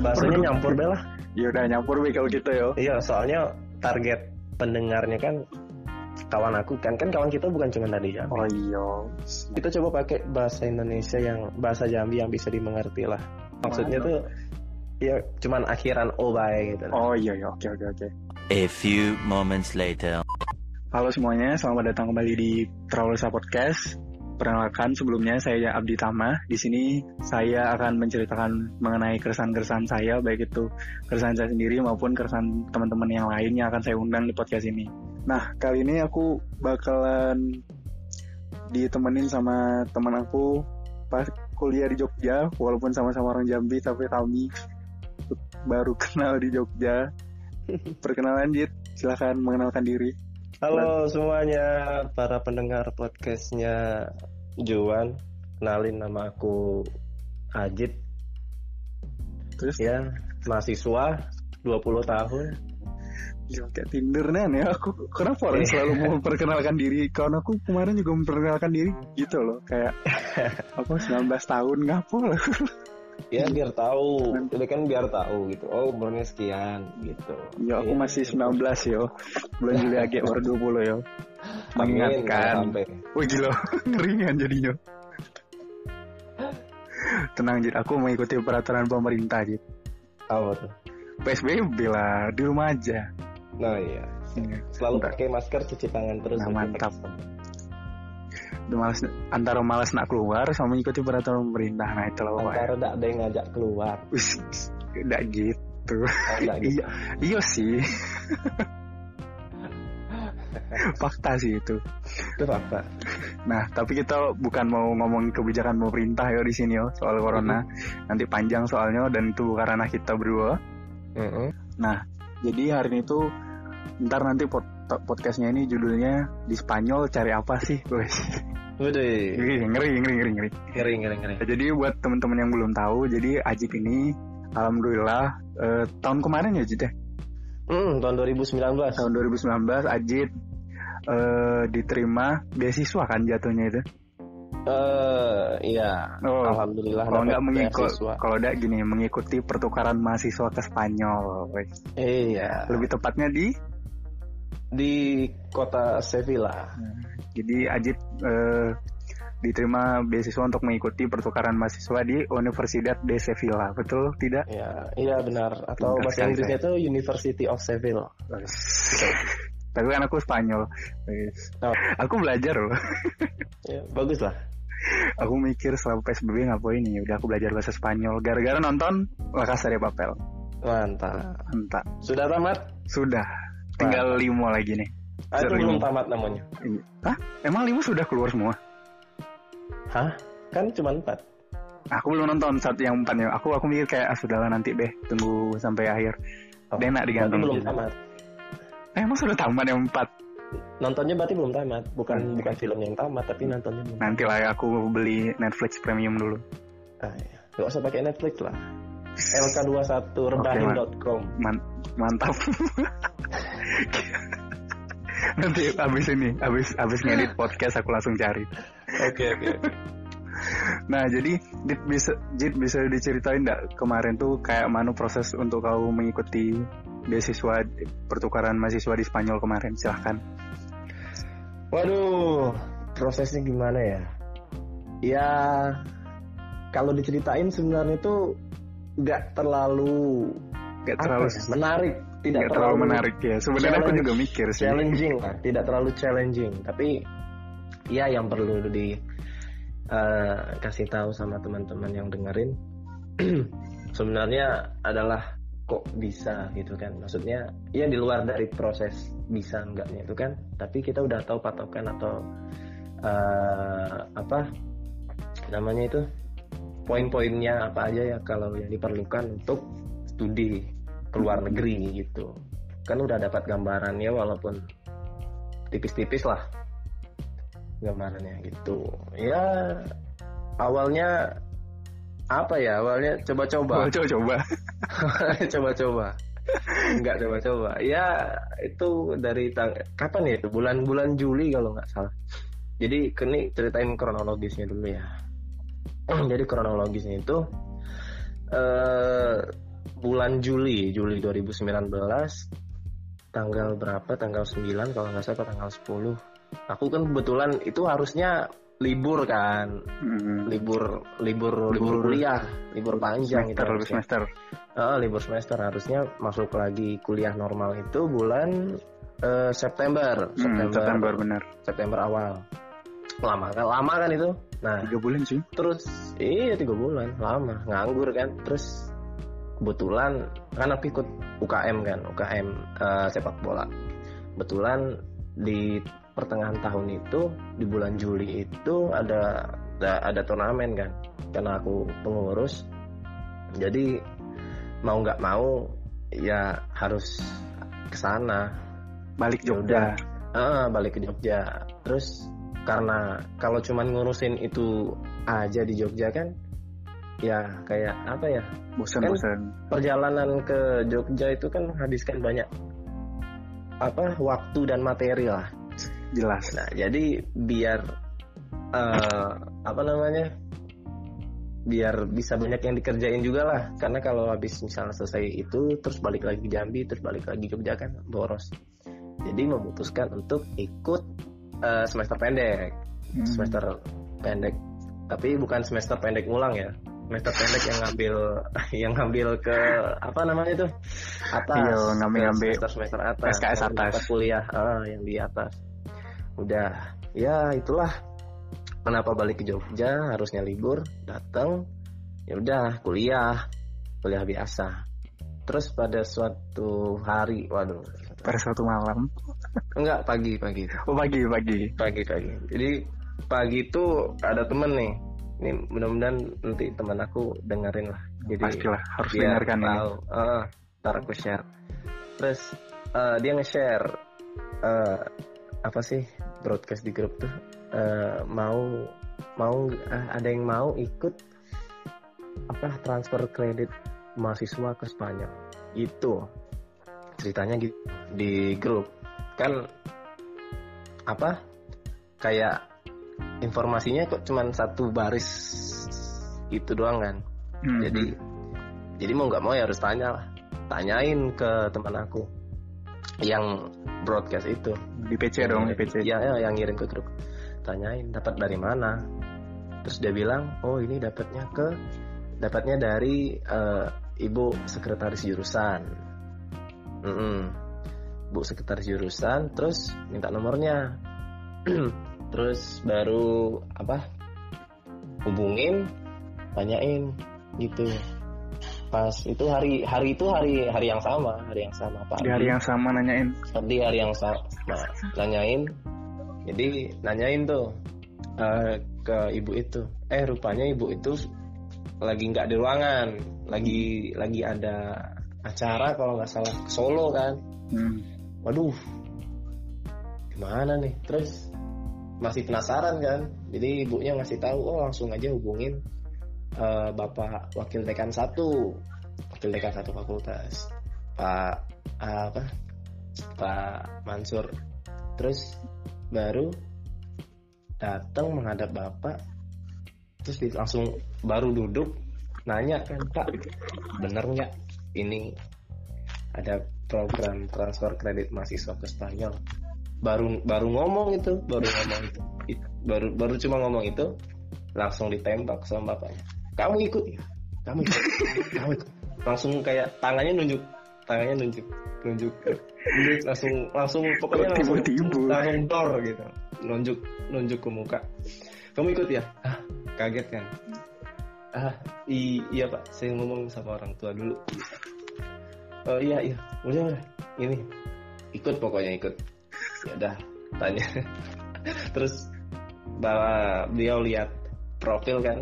bahasanya nyampur deh lah Ya udah nyampur be kalau gitu yo. iya soalnya target pendengarnya kan kawan aku kan kan kawan kita bukan cuma dari Jambi Oh iya. kita coba pakai bahasa Indonesia yang bahasa Jambi yang bisa dimengerti lah maksudnya Mana? tuh ya cuman akhiran o bae gitu Oh iya ya, oke oke oke. A few moments later. Halo semuanya, selamat datang kembali di Travelsa Podcast. Perkenalkan sebelumnya saya Abdi Tama. Di sini saya akan menceritakan mengenai keresahan-keresahan saya, baik itu keresahan saya sendiri maupun keresahan teman-teman yang lain yang akan saya undang di podcast ini. Nah, kali ini aku bakalan ditemenin sama teman aku pas kuliah di Jogja, walaupun sama-sama orang Jambi, tapi kami baru kenal di Jogja. Perkenalan Jit, silahkan mengenalkan diri. Halo semuanya para pendengar podcastnya Juan kenalin nama aku Ajit. Terus? Ya mahasiswa 20 tahun. Ya, kayak Tinder nen ya. Aku kenapa orang selalu mau memperkenalkan diri. Kawan aku kemarin juga memperkenalkan diri. Gitu loh kayak apa 19 tahun ngapo lah ya biar tahu. Itu kan biar tahu gitu. Oh umurnya sekian gitu. Ya aku Iya. masih 19 yo. Bulan Juli agak baru 20 yo. Mengingatkan sampai. Wih gila. Ngeringan jadinya. Tenang Jit. Aku mengikuti peraturan pemerintah Jit. Apa tuh? PSBB lah di rumah aja. Nah iya. Iya. selalu Bentar. pakai masker cuci tangan terus Nah, gitu. mantap. Males, antara malas nak keluar sama mengikuti peraturan pemerintah nah itu loh antara tidak ada yang ngajak keluar udah gitu. Oh, gitu. iya, iya sih. Fakta sih itu. itu apa Nah, tapi kita bukan mau ngomong kebijakan pemerintah ya di sini yo soal corona. Nanti panjang soalnya dan itu bukan ranah kita berdua. Nah, jadi hari ini tuh ntar nanti podcastnya ini judulnya di Spanyol cari apa sih? Wes. Waduh, Ngeri, ngeri, ngeri, ngeri, ngeri. ngeri ngeri ngeri. Nah, Jadi buat teman-teman yang belum tahu, jadi Ajit ini alhamdulillah eh, tahun kemarin ya Ajit ya. Hmm, tahun 2019. Tahun 2019 Ajit eh, diterima beasiswa kan jatuhnya itu. Eh, iya. Oh, Alhamdulillah. kalau nggak mengikut, kalau nggak gini mengikuti pertukaran mahasiswa ke Spanyol. wes. Iya. Lebih tepatnya di Di kota Sevilla. jadi Ajit eh, diterima beasiswa untuk mengikuti pertukaran mahasiswa di Universidad de Sevilla. Betul tidak? Iya, iya benar. Atau Pintar bahasa Inggrisnya itu University of Seville. Tapi kan aku Spanyol. Oh. Aku belajar loh. Ya, bagus lah. aku mikir selama PSBB ngapain ya udah aku belajar bahasa Spanyol gara-gara nonton La Casa de Papel Mantap. entah Sudah tamat? sudah tinggal limo lagi nih Ah, itu belum tamat namanya. Iya. Hah? emang limo sudah keluar semua Hah? Kan cuma empat. aku belum nonton satu yang empatnya aku aku mikir kayak ah sudahlah nanti deh tunggu sampai akhir Oh, Dia enak Berarti digantung belum gitu. tamat. eh, emang sudah tamat yang empat Nontonnya berarti belum tamat. Bukan Hmm. bukan film yang tamat, tapi nontonnya belum. nanti lah ya aku beli Netflix premium dulu Ah, iya. Gak usah pakai Netflix lah. lk21rebahin.com. Man- mantap nanti abis ini abis abis ngedit podcast aku langsung cari Oke oke. Nah jadi Dit bisa Jit bisa diceritain nggak kemarin tuh kayak mana proses untuk kau mengikuti beasiswa pertukaran mahasiswa di Spanyol kemarin silahkan. Waduh, prosesnya gimana ya? Ya, kalau diceritain sebenarnya itu nggak terlalu Gak apa terlalu ya, menarik, tidak gak terlalu menarik ya. Sebenarnya aku juga mikir sih. challenging lah, tidak terlalu challenging. Tapi ya yang perlu di eh, kasih tahu sama teman-teman yang dengerin sebenarnya adalah kok bisa gitu kan maksudnya ya di luar dari proses bisa enggaknya itu kan tapi kita udah tahu patokan atau eh, apa namanya itu poin-poinnya apa aja ya kalau yang diperlukan untuk studi ke luar negeri gitu. Kan udah dapat gambarannya walaupun tipis-tipis lah gambarannya gitu. Ya awalnya apa ya? Awalnya coba-coba. Coba coba. coba-coba. Nggak coba-coba. Ya itu dari tang kapan ya? Itu bulan-bulan Juli kalau nggak salah. Jadi kini ceritain kronologisnya dulu ya jadi kronologisnya itu eh bulan Juli Juli 2019 tanggal berapa? Tanggal 9 kalau nggak salah tanggal 10 aku kan kebetulan itu harusnya libur kan. Hmm. libur libur libur kuliah libur panjang semester itu lebih harusnya. semester. Ah, libur semester. Harusnya masuk lagi kuliah normal itu bulan eh, September. Hmm, September September benar. September awal. Lama kan lama kan itu nah tiga bulan sih terus iya tiga bulan. Lama nganggur kan. Terus kebetulan kan aku ikut UKM kan UKM eh, sepak bola. Kebetulan di pertengahan tahun itu di bulan Juli itu ada ada, ada turnamen kan karena aku pengurus. Jadi mau nggak mau ya harus ke sana. Balik Ya Jogja. Ah, balik ke Jogja. Terus karena kalau cuman ngurusin itu aja di Jogja kan, ya kayak apa ya? bosan-bosan Perjalanan ke Jogja itu kan menghabiskan banyak apa waktu dan materi lah. jelas Nah, jadi biar eh, apa namanya? Biar bisa banyak yang dikerjain juga lah. Karena kalau habis misalnya selesai itu, terus balik lagi ke Jambi, terus balik lagi ke Jogja kan boros. Jadi memutuskan untuk ikut eh, semester pendek, Hmm. semester pendek. Tapi bukan semester pendek ngulang ya. Semester pendek yang ngambil yang ngambil ke apa namanya itu? Atas. Iya, ngambil-ngambil semester semester atas. SKS atas. kuliah ah, yang di atas. Udah. Ya itulah. Kenapa balik ke Jogja? Harusnya libur datang. Ya udah kuliah. Kuliah biasa. Terus pada suatu hari waduh. Pada suatu malam enggak pagi pagi. Oh pagi pagi. Pagi pagi. Jadi pagi itu ada temen nih. Ini mudah-mudahan nanti teman aku dengerin lah. Jadi pastilah harus dengarkan ini. tahu. Ah, ntar aku share. Terus eh, dia nge-share eh, apa sih broadcast di grup tuh. Eh, mau mau eh, ada yang mau ikut apa transfer kredit mahasiswa ke Spanyol. Itu ceritanya gitu di grup kan apa kayak informasinya kok cuman satu baris itu doang kan. Hmm. jadi jadi mau nggak mau ya harus tanya lah. Tanyain ke teman aku yang broadcast itu. Di PC dong di PC ya, ya yang ngirim ke grup. Tanyain dapat dari mana? Terus dia bilang oh ini dapatnya ke dapatnya dari eh, ibu sekretaris jurusan. Mm-mm. Bu sekretaris jurusan terus minta nomornya. Terus baru apa hubungin tanyain gitu. Pas itu hari hari itu hari hari yang sama hari yang sama pak di hari yang sama nanyain. Di hari yang sama nanyain jadi nanyain tuh eh, ke ibu itu. Eh rupanya ibu itu lagi nggak di ruangan lagi lagi ada acara kalau nggak salah Solo kan. Hmm. Waduh. Gimana nih? Terus masih penasaran kan? Jadi ibunya ngasih tahu oh langsung aja hubungin eh, bapak wakil dekan satu. Wakil dekan satu fakultas. Pak apa? Pak Mansur. Terus baru datang menghadap bapak. Terus langsung baru duduk nanya kan pak bener nggak ini? Ada program transfer kredit mahasiswa ke Spanyol. Baru baru ngomong itu baru ngomong itu. It- baru baru cuma ngomong itu langsung ditembak sama bapaknya. Kamu ikut ya? Kamu ikut. Kamu ikut. Langsung kayak tangannya nunjuk tangannya nunjuk nunjuk. Nunjuk langsung langsung pokoknya langsung langsung dor gitu. Nunjuk nunjuk ke muka. Kamu ikut ya? Ah kaget kan? Ah i- iya pak. Saya ngomong sama orang tua dulu oh iya iya. Udah udah ini. Ikut pokoknya ikut. Ya udah tanya. Terus bahwa beliau lihat profil kan.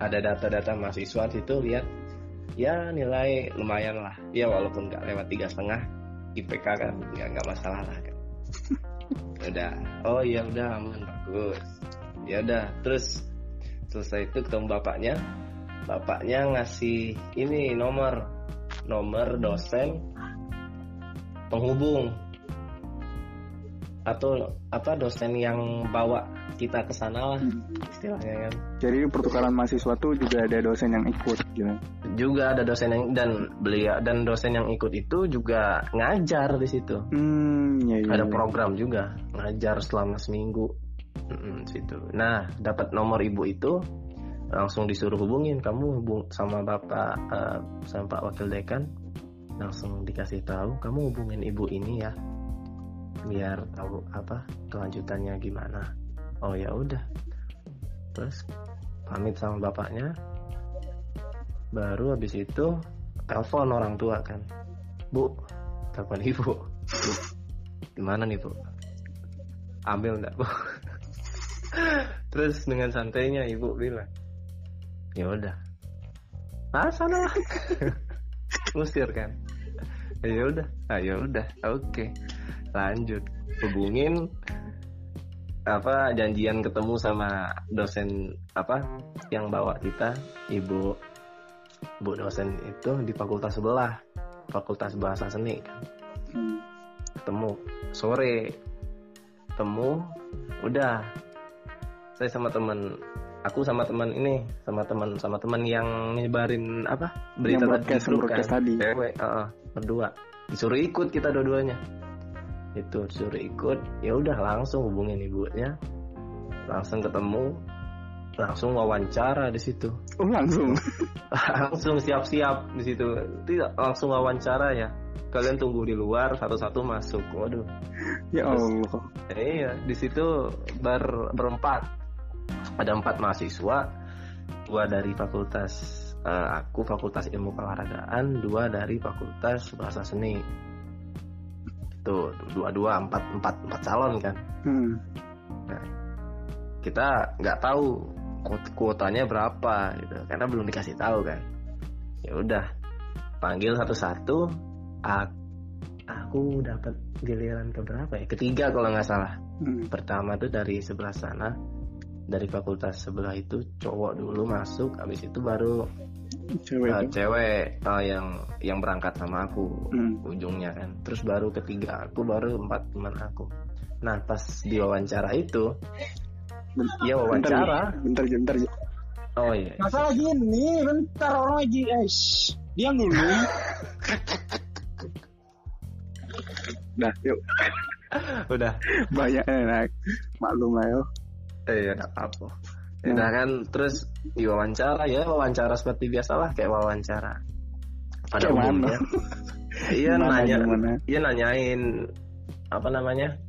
Ada data-data mahasiswa situ lihat. Ya nilai lumayan lah. Ya walaupun nggak lewat tiga setengah IPK kan nggak nggak masalah lah kan. Udah. Oh ya udah aman bagus. Ya udah terus selesai itu ketemu bapaknya. Bapaknya ngasih ini nomor nomor dosen. Penghubung. Atau apa dosen yang bawa kita ke sana lah. Hmm. istilahnya kan? Jadi pertukaran mahasiswa tuh juga ada dosen yang ikut gitu. juga ada dosen yang dan beliau dan dosen yang ikut itu juga ngajar di situ. Hmm, ya, ya, ada ya. program juga ngajar selama seminggu. Mm-mm, situ. Nah dapat nomor ibu itu langsung disuruh hubungin. Kamu hubung sama bapak eh, sama pak wakil dekan langsung dikasih tahu kamu hubungin ibu ini ya biar tahu apa kelanjutannya gimana. Oh ya udah. Terus pamit sama bapaknya. Baru habis itu telepon orang tua kan. Bu telepon ibu. Bu, gimana nih bu? Ambil enggak bu? Terus dengan santainya ibu bilang ya udah. Ah sana lah. Usir kan? Ya udah. Ah ya udah. Oke. Lanjut. Hubungin apa janjian ketemu sama dosen apa yang bawa kita ibu. Bu dosen itu di fakultas sebelah. Fakultas bahasa seni kan. Hmm. ketemu. Sore. Ketemu udah. Saya sama teman aku sama teman ini sama teman sama teman yang nyebarin apa? Berita Yang broadcast, di grup broadcast kan. tadi. cewek heeh, berdua. Disuruh ikut kita dua-duanya. Itu disuruh ikut ya udah langsung hubungin ibunya. Langsung ketemu langsung wawancara di situ. Oh langsung. langsung siap-siap di situ. Tidak langsung wawancara ya. Kalian tunggu di luar satu-satu masuk. Waduh. Ya Allah. iya di situ ber, berempat ada empat mahasiswa dua dari fakultas eh, aku fakultas ilmu keolahragaan dua dari fakultas bahasa seni. Itu dua-dua empat empat empat calon kan. Hmm. kita nggak tahu kuot- kuotanya berapa gitu karena belum dikasih tahu kan. Ya udah panggil satu-satu aku dapat giliran ke berapa ya? Ketiga kalau nggak salah. Hmm. pertama tuh dari sebelah sana dari fakultas sebelah itu cowok dulu masuk habis itu baru Cewek. uh, cewek uh, yang yang berangkat sama aku Hmm. ujungnya kan terus baru ketiga aku baru empat teman aku nah pas di wawancara itu Ben- ya wawancara Bentar, bentar, bentar. oh iya Masalah gini, bentar orang lagi, eh, shh, diam dulu. Dah, yuk. udah Banyak enak. Maklum lah yo. Eh ya nggak apa Ya, nah kan terus diwawancara ya wawancara seperti biasalah kayak wawancara. Pada Kayak umumnya. iya nanya gimana? iya nanyain apa namanya?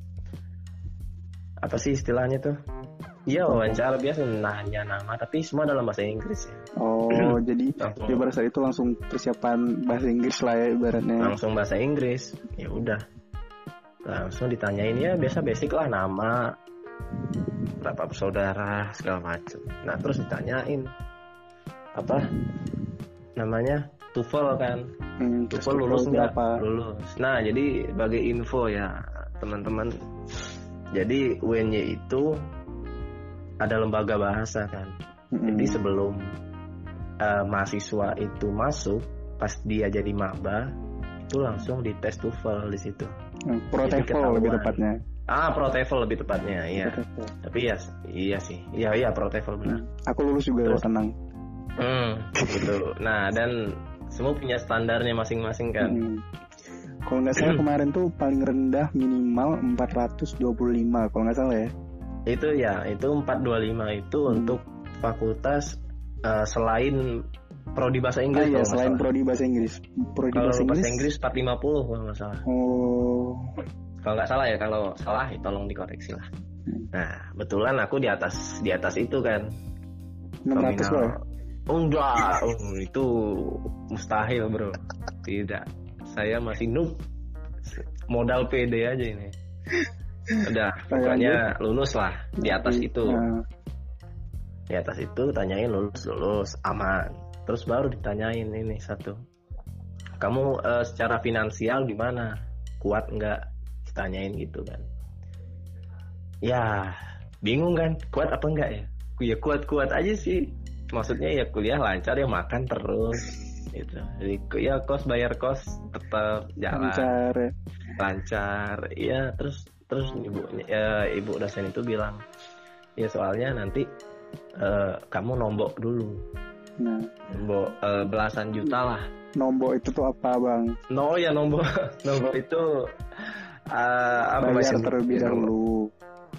Apa sih istilahnya tuh? Iya wawancara biasa nanya nama tapi semua dalam bahasa Inggris ya. Oh, jadi langsung, di pada saat itu langsung persiapan bahasa Inggris lah ya ibaratnya. langsung bahasa Inggris ya udah. Langsung ditanyain ya biasa basic lah nama berapa bersaudara segala macam. Nah terus ditanyain apa namanya? TOEFL kan? Hmm, TOEFL lulus nggak? berapa? lulus. Nah jadi sebagai info ya teman-teman. Jadi UNY itu ada lembaga bahasa kan? Hmm. jadi sebelum eh, mahasiswa itu masuk pas dia jadi maba itu langsung dites TOEFL di situ. Hmm, Pro jadi TOEFL lebih tepatnya. Ah Pro TOEFL lebih tepatnya iya Pro tapi ya iya sih iya iya Pro TOEFL benar Hmm. Aku lulus juga Terus? tenang. Hmm, gitu. Nah, dan semua punya standarnya masing-masing kan. Hmm. Kalau nggak salah kemarin tuh paling rendah minimal 425 kalau nggak salah ya. Itu ya, itu 425 itu Hmm. untuk fakultas eh, selain prodi bahasa Ah Inggris iya, kalau nggak selain prodi bahasa Inggris. Prodi Kalau bahasa bahasa Inggris. Inggris 450 kalau nggak salah. Oh, Kalau nggak salah ya, kalau salah ya tolong dikoreksi lah. Hmm. Nah, betulan aku di atas di atas itu kan. 600 Nominal. lah. Oh, enggak, Oh, itu mustahil bro. Tidak, saya masih noob. Modal PD aja ini. Udah, pokoknya lulus lah di atas itu. Nah, Di atas itu tanyain lulus lulus aman. Terus baru ditanyain ini satu. Kamu eh, secara finansial gimana? Kuat nggak? Ditanyain gitu kan. Ya, bingung kan? Kuat apa enggak ya? Ya kuat-kuat aja sih. Maksudnya ya kuliah lancar ya makan terus gitu. Jadi ya kos bayar kos tetap jalan lancar ya. lancar. Iya, terus terus ibu ya, ibu dosen itu bilang ya soalnya nanti eh, kamu nombok dulu Nah, nombok eh, belasan juta lah nombok itu tuh apa bang? no ya nombok nombok itu eh, apa Bayar terlebih dahulu.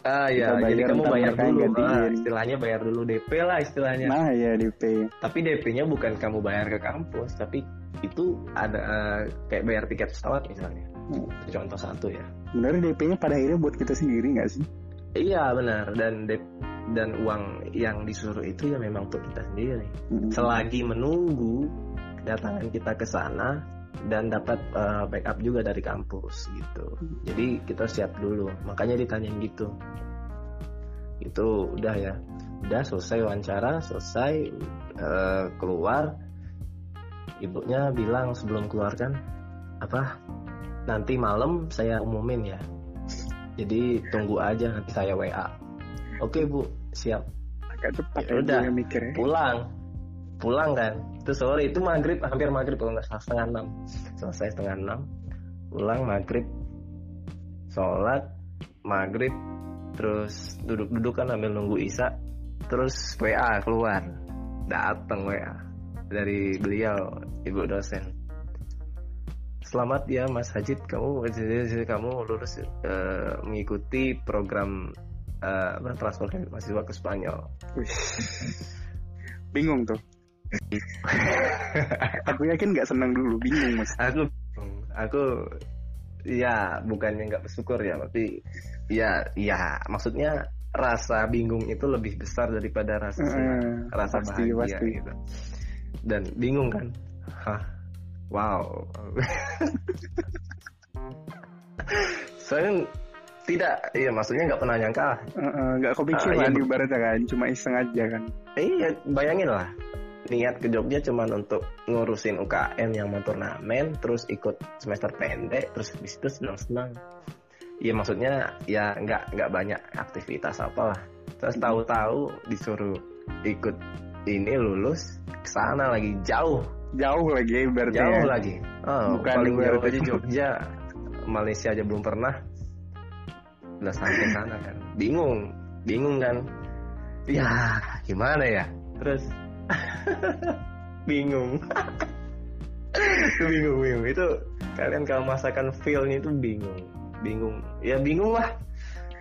ah ya jadi kamu bayar dulu. Ah, istilahnya bayar dulu DP lah istilahnya Nah ya DP. tapi DP-nya bukan kamu bayar ke kampus tapi itu ada eh, kayak bayar tiket pesawat misalnya Hmm. Itu contoh satu ya Bener DP-nya pada akhirnya buat kita sendiri nggak sih? iya benar dan DP dan uang yang disuruh itu ya memang untuk kita sendiri Mm-mm. selagi menunggu kedatangan kita ke sana dan dapat eh, backup juga dari kampus gitu. Jadi kita siap dulu. Makanya ditanyain gitu. Itu udah ya. Udah selesai wawancara selesai eh, keluar. Ibunya bilang sebelum keluar kan apa nanti malam saya umumin ya. Jadi tunggu aja nanti saya WA oke bu siap. Agak cepat Ya ya, udah. mikirnya. pulang pulang kan. Itu sore itu maghrib hampir maghrib kalau nggak salah setengah enam. Selesai setengah enam pulang maghrib sholat maghrib terus duduk-duduk kan sambil nunggu isya terus WA keluar. Datang WA dari beliau ibu dosen. Selamat ya Mas Hajid. Kamu kamu lulus eh, mengikuti program eh, apa, transfer mahasiswa ke Spanyol. Bingung tuh. Aku yakin nggak senang dulu, bingung mas. aku aku ya bukannya nggak bersyukur ya tapi ya ya maksudnya rasa bingung itu lebih besar daripada rasa rasa pasti, bahagia pasti. gitu dan bingung kan hah wow saya tidak iya maksudnya nggak pernah nyangka lah. Eh, eh, nggak Ah, kepikiran iya, ibaratnya kan, cuma iseng aja kan. iya bayangin lah niat ke Jogja cuman untuk ngurusin UKM yang mau turnamen terus ikut semester pendek terus habis itu senang-senang. Ya maksudnya ya nggak nggak banyak aktivitas apalah. Terus Hmm. tahu-tahu disuruh ikut ini lulus ke sana lagi jauh. Jauh lagi ya? Ibaratnya. jauh ya. lagi. Oh, Bukan paling jauh aja Jogja. Malaysia aja belum pernah. Udah sampai sana kan. Bingung. Bingung kan. Ya gimana ya? Terus bingung bingung bingung itu kalian kalau masakan feelnya itu bingung bingung ya bingung lah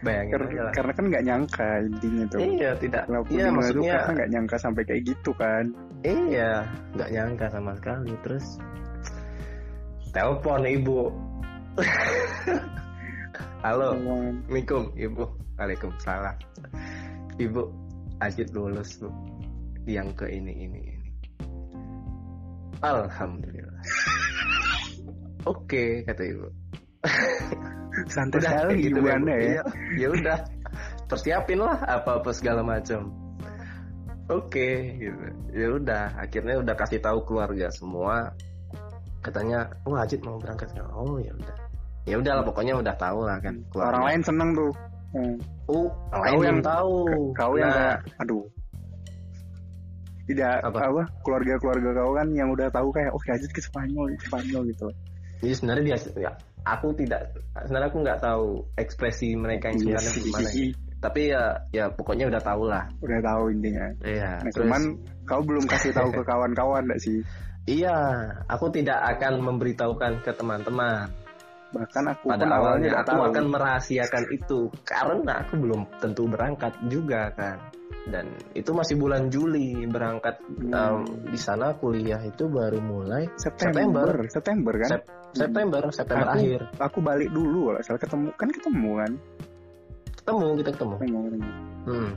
bayangin Karena, lah karena kan nggak nyangka intinya tuh. iya tidak Walaupun iya maksudnya karena nggak nyangka sampai kayak gitu kan. Iya, nggak nyangka sama sekali. Terus telepon ibu. Halo, Assalamualaikum ibu. Waalaikumsalam. Ibu, Ajit lulus bu. Yang ke ini ini ini. Alhamdulillah. Oke kata ibu. santai Udah sekali gitu anda ya. Iya, ya udah. Persiapin lah apa apa segala macam. Oke, gitu. Ya udah, akhirnya udah kasih tahu keluarga semua. Katanya, "Wah, Ajit mau berangkat." Oh, ya udah. Ya udahlah pokoknya udah tahu lah kan keluarga. Orang lain seneng tuh. Hmm. Oh, orang lain yang- tahu. Kau yang Nah, kayak, aduh. Tidak Apa? apa, keluarga-keluarga kau kan yang udah tahu kayak oh Ajit ke Spanyol, ke Spanyol gitu. Jadi sebenarnya dia ya, aku tidak sebenarnya aku nggak tahu ekspresi mereka yang Iya sebenarnya sih. gimana. Tapi ya ya pokoknya udah tahu lah. Udah tahu intinya. Iya. Nah, terus- cuman kau belum kasih tahu ke kawan-kawan enggak sih? Iya, aku tidak akan memberitahukan ke teman-teman. Bahkan aku Pada pun awalnya aku tahu. akan merahasiakan itu karena aku belum tentu berangkat juga kan. Dan itu masih bulan Juli berangkat Hmm. em, di sana kuliah itu baru mulai September, September, kan? Sep- September, September Aku- akhir. Aku balik dulu kalau salah ketemu kan ketemu kan? Ketemu kita ketemu. Ketemu, ketemu. Hmm.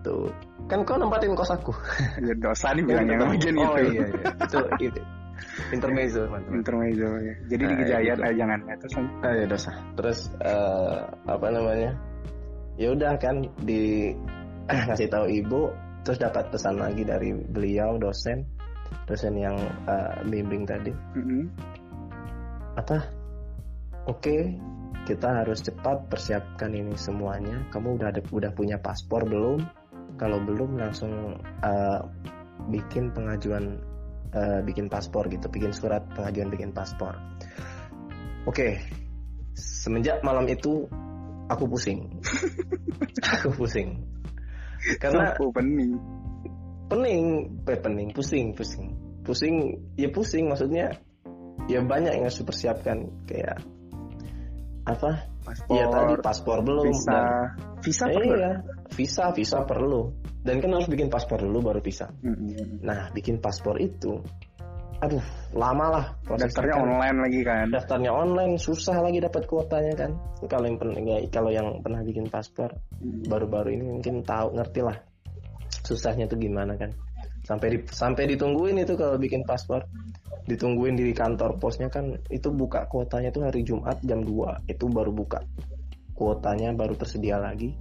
Tuh. Kan kau nempatin kos aku. Ya dosa nih bilang yang Ketemu. bagian oh, itu. iya, iya. Itu, itu. Intermezzo, teman-teman. Intermezzo ya. Jadi Nah, di kejayaan gitu. eh, jangan ya. Terus. Ah, ya dosa. Terus eh, apa namanya? Ya udah kan di ngasih tahu ibu, terus dapat pesan lagi dari beliau dosen, dosen yang eh, bimbing tadi. Mm-mm. Apa? Oke, kita harus cepat persiapkan ini semuanya. Kamu udah ada, udah punya paspor belum? Kalau belum langsung eh, bikin pengajuan eh, bikin paspor gitu, bikin surat pengajuan bikin paspor. Oke, semenjak malam itu aku pusing. aku pusing. Karena Sampo pening. pening, eh, pening, pusing, pusing, pusing, ya pusing maksudnya, ya banyak yang harus dipersiapkan kayak apa? Paspor. Ya tadi paspor belum Visa. dan Visa Eh, perlu. iya, visa, visa perlu. Dan kan harus bikin paspor dulu baru visa. Mm-mm. Nah, bikin paspor itu, aduh, lama lah prosesnya. Daftarnya kan. online lagi kan. Daftarnya online, susah lagi dapat kuotanya kan. Kalau yang pernah, ya, kalau yang pernah bikin paspor Mm. baru-baru ini mungkin tahu ngerti lah susahnya tuh gimana kan. Sampai di, sampai ditungguin itu kalau bikin paspor, ditungguin di kantor posnya kan itu buka kuotanya tuh hari Jumat jam 2 itu baru buka kuotanya baru tersedia lagi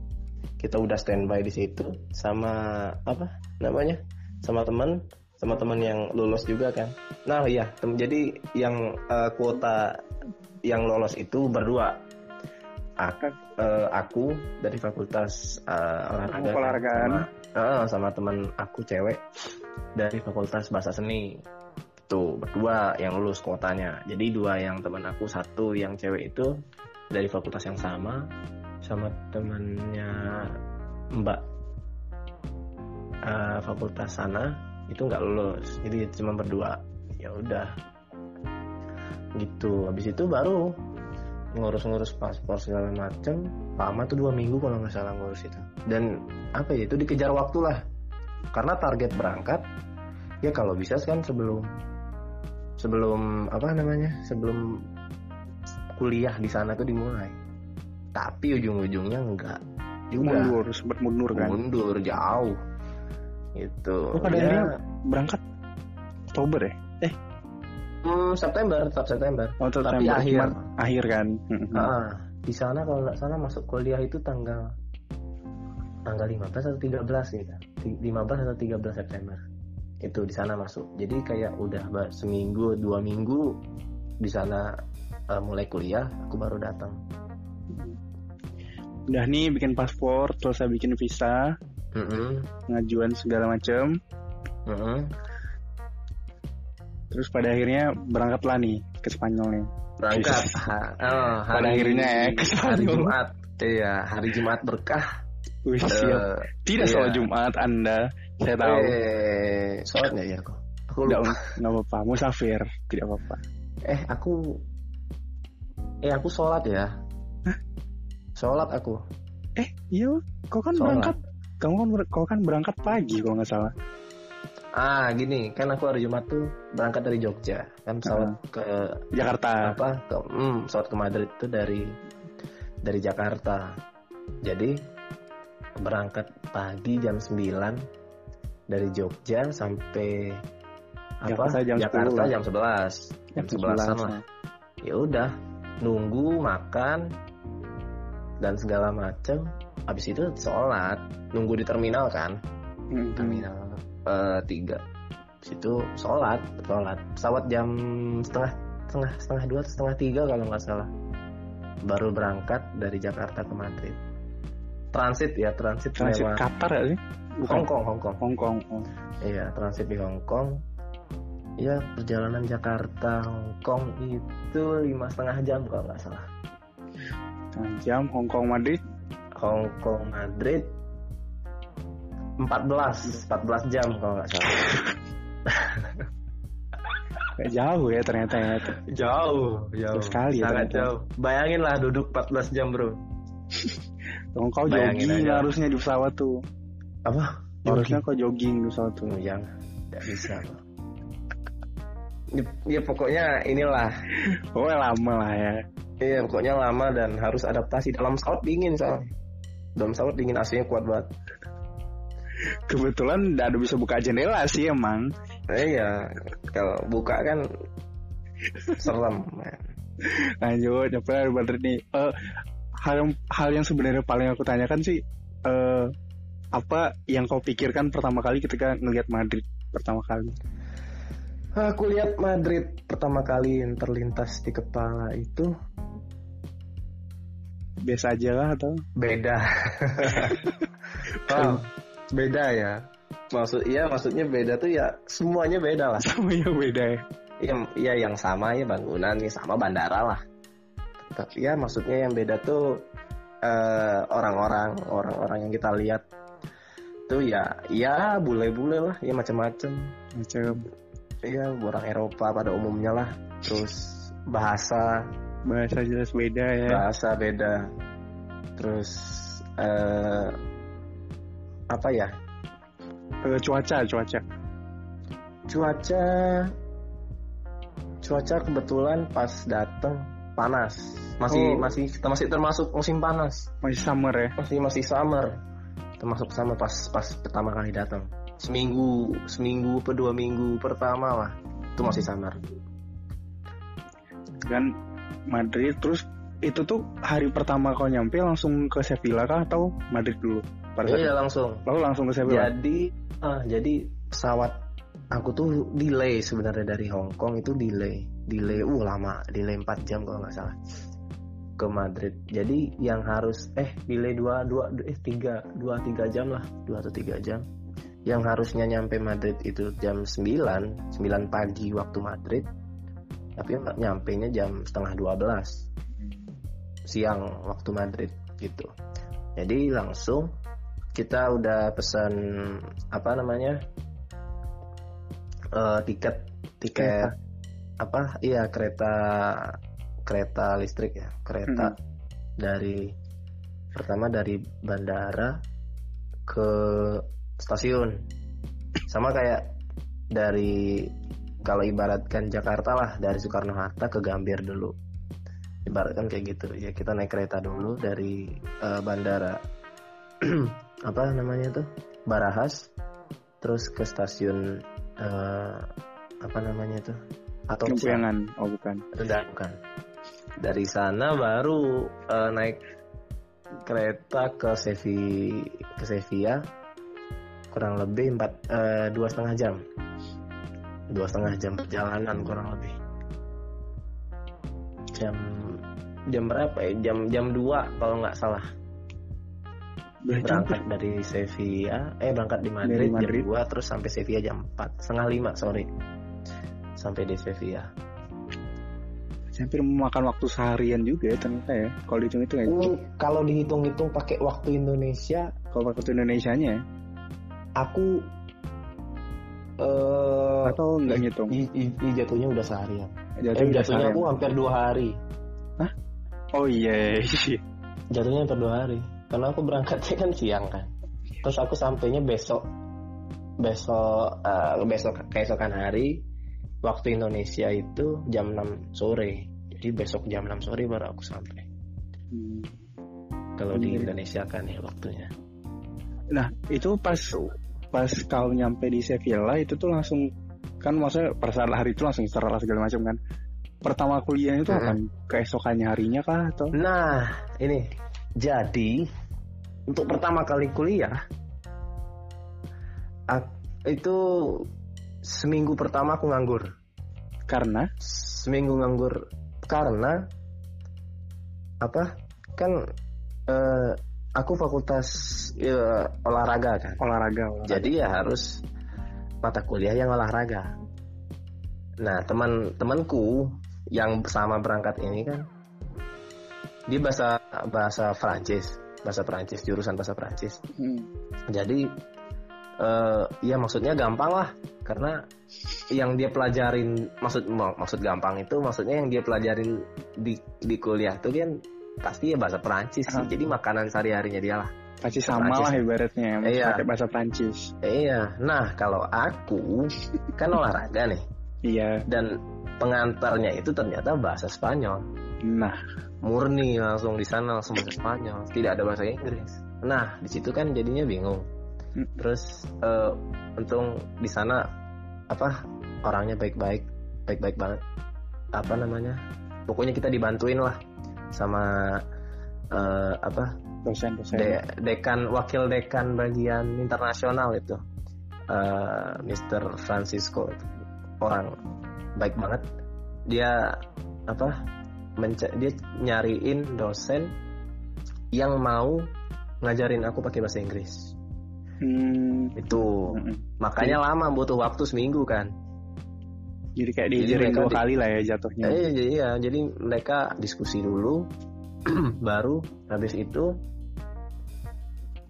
kita udah standby di situ sama apa namanya? Sama teman sama teman yang lulus juga kan. Nah iya tem- jadi yang eh, kuota yang lolos itu berdua. Aku, aku dari fakultas eh, olahraga kan, Olahragaan. sama, eh, sama teman aku cewek dari fakultas bahasa seni. Tuh berdua yang lulus kuotanya. Jadi dua yang teman aku satu yang cewek itu dari fakultas yang sama sama temannya mbak eh, fakultas sana itu nggak lulus. Jadi cuma berdua. Ya udah. Gitu. Habis itu baru ngurus-ngurus paspor segala macem. Lama tuh dua minggu kalau nggak salah ngurus itu. Dan apa ya itu dikejar waktu lah. Karena target berangkat ya kalau bisa kan sebelum sebelum apa namanya sebelum kuliah di sana tuh dimulai tapi ujung-ujungnya enggak juga Mundur, sempat mundur kan. mundur jauh itu Oh, pada Ya, berangkat Oktober ya? hmm, September tetap September Oh, tetap tapi September. akhir akhir kan. Mm-mm. Ah, di sana kalau nggak salah masuk kuliah itu tanggal tanggal 15 atau 13 gitu. Ti- 15 atau 13 September. Itu di sana masuk. Jadi kayak udah seminggu, dua minggu di sana eh, mulai kuliah, aku baru datang. Udah nih bikin paspor, terus saya bikin visa, Mm-mm, pengajuan segala macam. mm-mm. Terus pada akhirnya berangkatlah nih ke Spanyol nih. Berangkat. Ha- oh, Pada akhirnya ya, ke hari Spanyol. Jumat. Iya, hari Jumat berkah. Wih, siap. Eh, Tidak iya. soal Jumat Anda, saya tahu. Eh, sholat nggak ya aku? Aku lupa. nggak apa-apa, musafir, tidak apa-apa. Eh aku Eh aku sholat ya Sholat aku. Eh, iya, kau kan Sholat. berangkat, kamu kan ber- kau kan berangkat pagi kalau nggak salah. Ah gini Kan aku hari Jumat tuh Berangkat dari Jogja. Kan pesawat ke Jakarta. Apa ke, hmm, Pesawat ke Madrid tuh dari Dari Jakarta. Jadi Berangkat pagi jam 9 Dari Jogja sampai apa? Jakarta jam Jakarta 10. jam 11 jam 11 lah. Ya udah nunggu makan dan segala macem habis itu sholat nunggu di terminal kan Mm-mm. terminal eh, tiga habis itu sholat sholat pesawat jam setengah setengah setengah dua setengah tiga kalau nggak salah baru berangkat dari Jakarta ke Madrid transit ya transit, Transit lewat Qatar ya sih? Hong Kong Hong Kong Hong Kong. Oh. Iya, transit di Hong Kong. Ya, perjalanan Jakarta Hong Kong itu lima setengah jam kalau nggak salah. Setengah jam Hong Kong Madrid. Hong Kong Madrid 14 14 jam kalau nggak salah. Gak jauh ya ternyata ya. Jauh, Jauh sekali ya Sangat ternyata. jauh. Bayangin lah duduk 14 jam, Bro. Kalau kau Bayangin jogging aja. harusnya di pesawat tuh. Apa? Harusnya kau jogging di pesawat tuh. Oh, yang tidak bisa. Ya, ya pokoknya inilah Oh lama lah ya. Iya, pokoknya lama dan harus adaptasi. Dalam pesawat dingin soalnya. Dalam pesawat dingin AC-nya kuat banget. Kebetulan ada bisa buka jendela sih emang. Iya, kalau buka kan serem. Lanjut, apa Madrid nih? Eh, hal yang hal yang sebenarnya paling aku tanyakan sih eh apa yang kau pikirkan pertama kali ketika ngelihat Madrid pertama kali? Aku lihat Madrid pertama kali yang terlintas di kepala itu Biasa aja lah atau? beda. wow, beda ya. Maksud iya maksudnya beda tuh ya semuanya beda lah. Semuanya beda ya. Iya, iya yang sama ya bangunan, ya sama bandara lah. Tapi ya maksudnya yang beda tuh eh, orang-orang orang-orang yang kita lihat tuh ya ya bule-bule lah ya macam-macam macam ya orang Eropa pada umumnya lah terus bahasa bahasa jelas beda ya. Bahasa beda. Terus eh, apa ya? Eh, cuaca cuaca. Cuaca cuaca kebetulan pas dateng panas. Masih Oh. masih masih termasuk musim panas. Masih summer ya? Masih masih summer. Termasuk summer pas pas pertama kali datang seminggu seminggu per dua minggu pertama lah. Itu masih summer. Kan Madrid terus itu tuh hari pertama kau nyampe langsung ke Sevilla kah atau Madrid dulu? Pada saat iya itu? langsung. Lalu langsung ke Sevilla? Jadi ah, jadi pesawat aku tuh delay sebenarnya dari Hong Kong itu delay. Delay uh lama. Delay 4 jam kalau nggak salah. Ke Madrid. Jadi yang harus eh delay dua dua eh tiga dua tiga jam lah. Dua atau tiga jam. Yang harusnya nyampe Madrid itu jam 9 9 pagi waktu Madrid tapi nggak nyampe nya jam setengah 12 siang waktu Madrid gitu. Jadi langsung kita udah pesan apa namanya eh, tiket tiket apa iya kereta kereta listrik ya kereta dari pertama dari bandara ke stasiun. Sama kayak dari kalau ibaratkan Jakarta lah dari Soekarno Hatta ke Gambir dulu. Ibaratkan kayak gitu. Ya kita naik kereta dulu dari eh, bandara apa namanya tuh Barahas terus ke stasiun eh, apa namanya tuh atau Kempuyangan. Oh bukan. Bukan. Dari sana baru eh, naik kereta ke Sevi ke Sevilla kurang lebih empat dua setengah jam dua setengah jam perjalanan kurang lebih. Jam jam berapa ya? Jam jam dua kalau nggak salah. Berarti berangkat dari Sevilla eh berangkat di Madrid, Dari Madrid. jam 2 terus sampai Sevilla jam 4 setengah lima sorry. Sampai di Sevilla. Hampir memakan waktu seharian juga ya ternyata ya. Kalau dihitung itu ya ini kalau dihitung-hitung pakai waktu Indonesia kalau waktu Indonesia nya aku eh atau nggak ngitung? i- i- i- jatuhnya udah seharian. Jatuhnya eh, jatuhnya seharian. aku hampir dua hari. Oh iya jatuhnya hampir dua hari. Karena aku berangkatnya kan siang kan. Terus aku sampainya besok. Besok eh, besok keesokan hari waktu Indonesia itu jam 6 sore. Jadi besok jam 6 sore baru aku sampai. Hmm. kalau di Iya. Indonesia kan ya waktunya. Nah, itu pas pas kau nyampe di Sevilla itu tuh langsung kan maksudnya pada saat hari itu langsung istirahat segala macam kan. Pertama kuliah itu Mhm. akan keesokannya harinya kah atau? Nah ini. Jadi untuk pertama kali kuliah itu seminggu pertama aku nganggur. Karena? Seminggu nganggur karena apa? Kan eh, aku fakultas eh, olahraga kan olahraga, olahraga. jadi ya harus mata kuliah yang olahraga nah teman-temanku yang sama berangkat ini kan dia bahasa bahasa Prancis bahasa Prancis jurusan bahasa Prancis Hmm. jadi eh, ya maksudnya gampang lah karena yang dia pelajarin maksud mak- maksud gampang itu maksudnya yang dia pelajarin di di kuliah tuh kan pasti ya bahasa Perancis sih. Ah. jadi makanan sehari harinya dia lah Pasti sama Prancis. lah ibaratnya Iya. pakai bahasa Prancis. iya nah kalau aku kan olahraga nih Iya. dan pengantarnya itu ternyata bahasa Spanyol Nah, murni langsung di sana langsung bahasa Spanyol tidak ada bahasa Inggris nah di situ kan jadinya bingung Hmm. terus eh, untung di sana apa orangnya baik-baik baik-baik banget apa namanya pokoknya kita dibantuin lah sama eh, apa dosen-dosen. de- dekan wakil dekan bagian internasional itu eh, Mr. Francisco orang baik banget dia apa menca- dia nyariin dosen yang mau ngajarin aku pakai bahasa Inggris Hmm. itu Mm-mm. makanya lama butuh waktu seminggu kan Jadi kayak mereka dua di- kali lah ya jatuhnya. Eh, iya. Jadi mereka diskusi dulu baru habis itu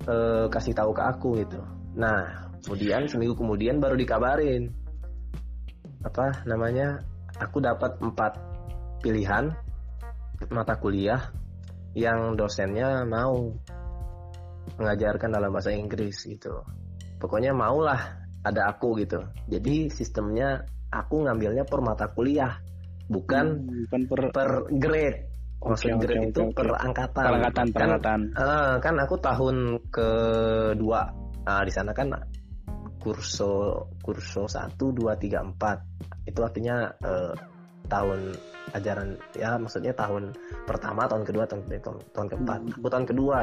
eh, kasih tahu ke aku gitu. Nah kemudian seminggu kemudian baru dikabarin. Apa namanya? Aku dapat empat pilihan mata kuliah yang dosennya mau mengajarkan dalam bahasa Inggris gitu. Pokoknya maulah ada aku gitu. Jadi sistemnya aku ngambilnya per mata kuliah bukan Hmm, bukan per per grade. Maksud Oke, oke, grade itu oke. per angkatan. Perangkatan kan eh, kan aku tahun kedua. Nah, di sana kan kurso kurso satu dua tiga empat. Itu artinya eh, tahun ajaran ya maksudnya tahun pertama tahun kedua tahun tahun, tahun keempat. Hmm. aku tahun kedua.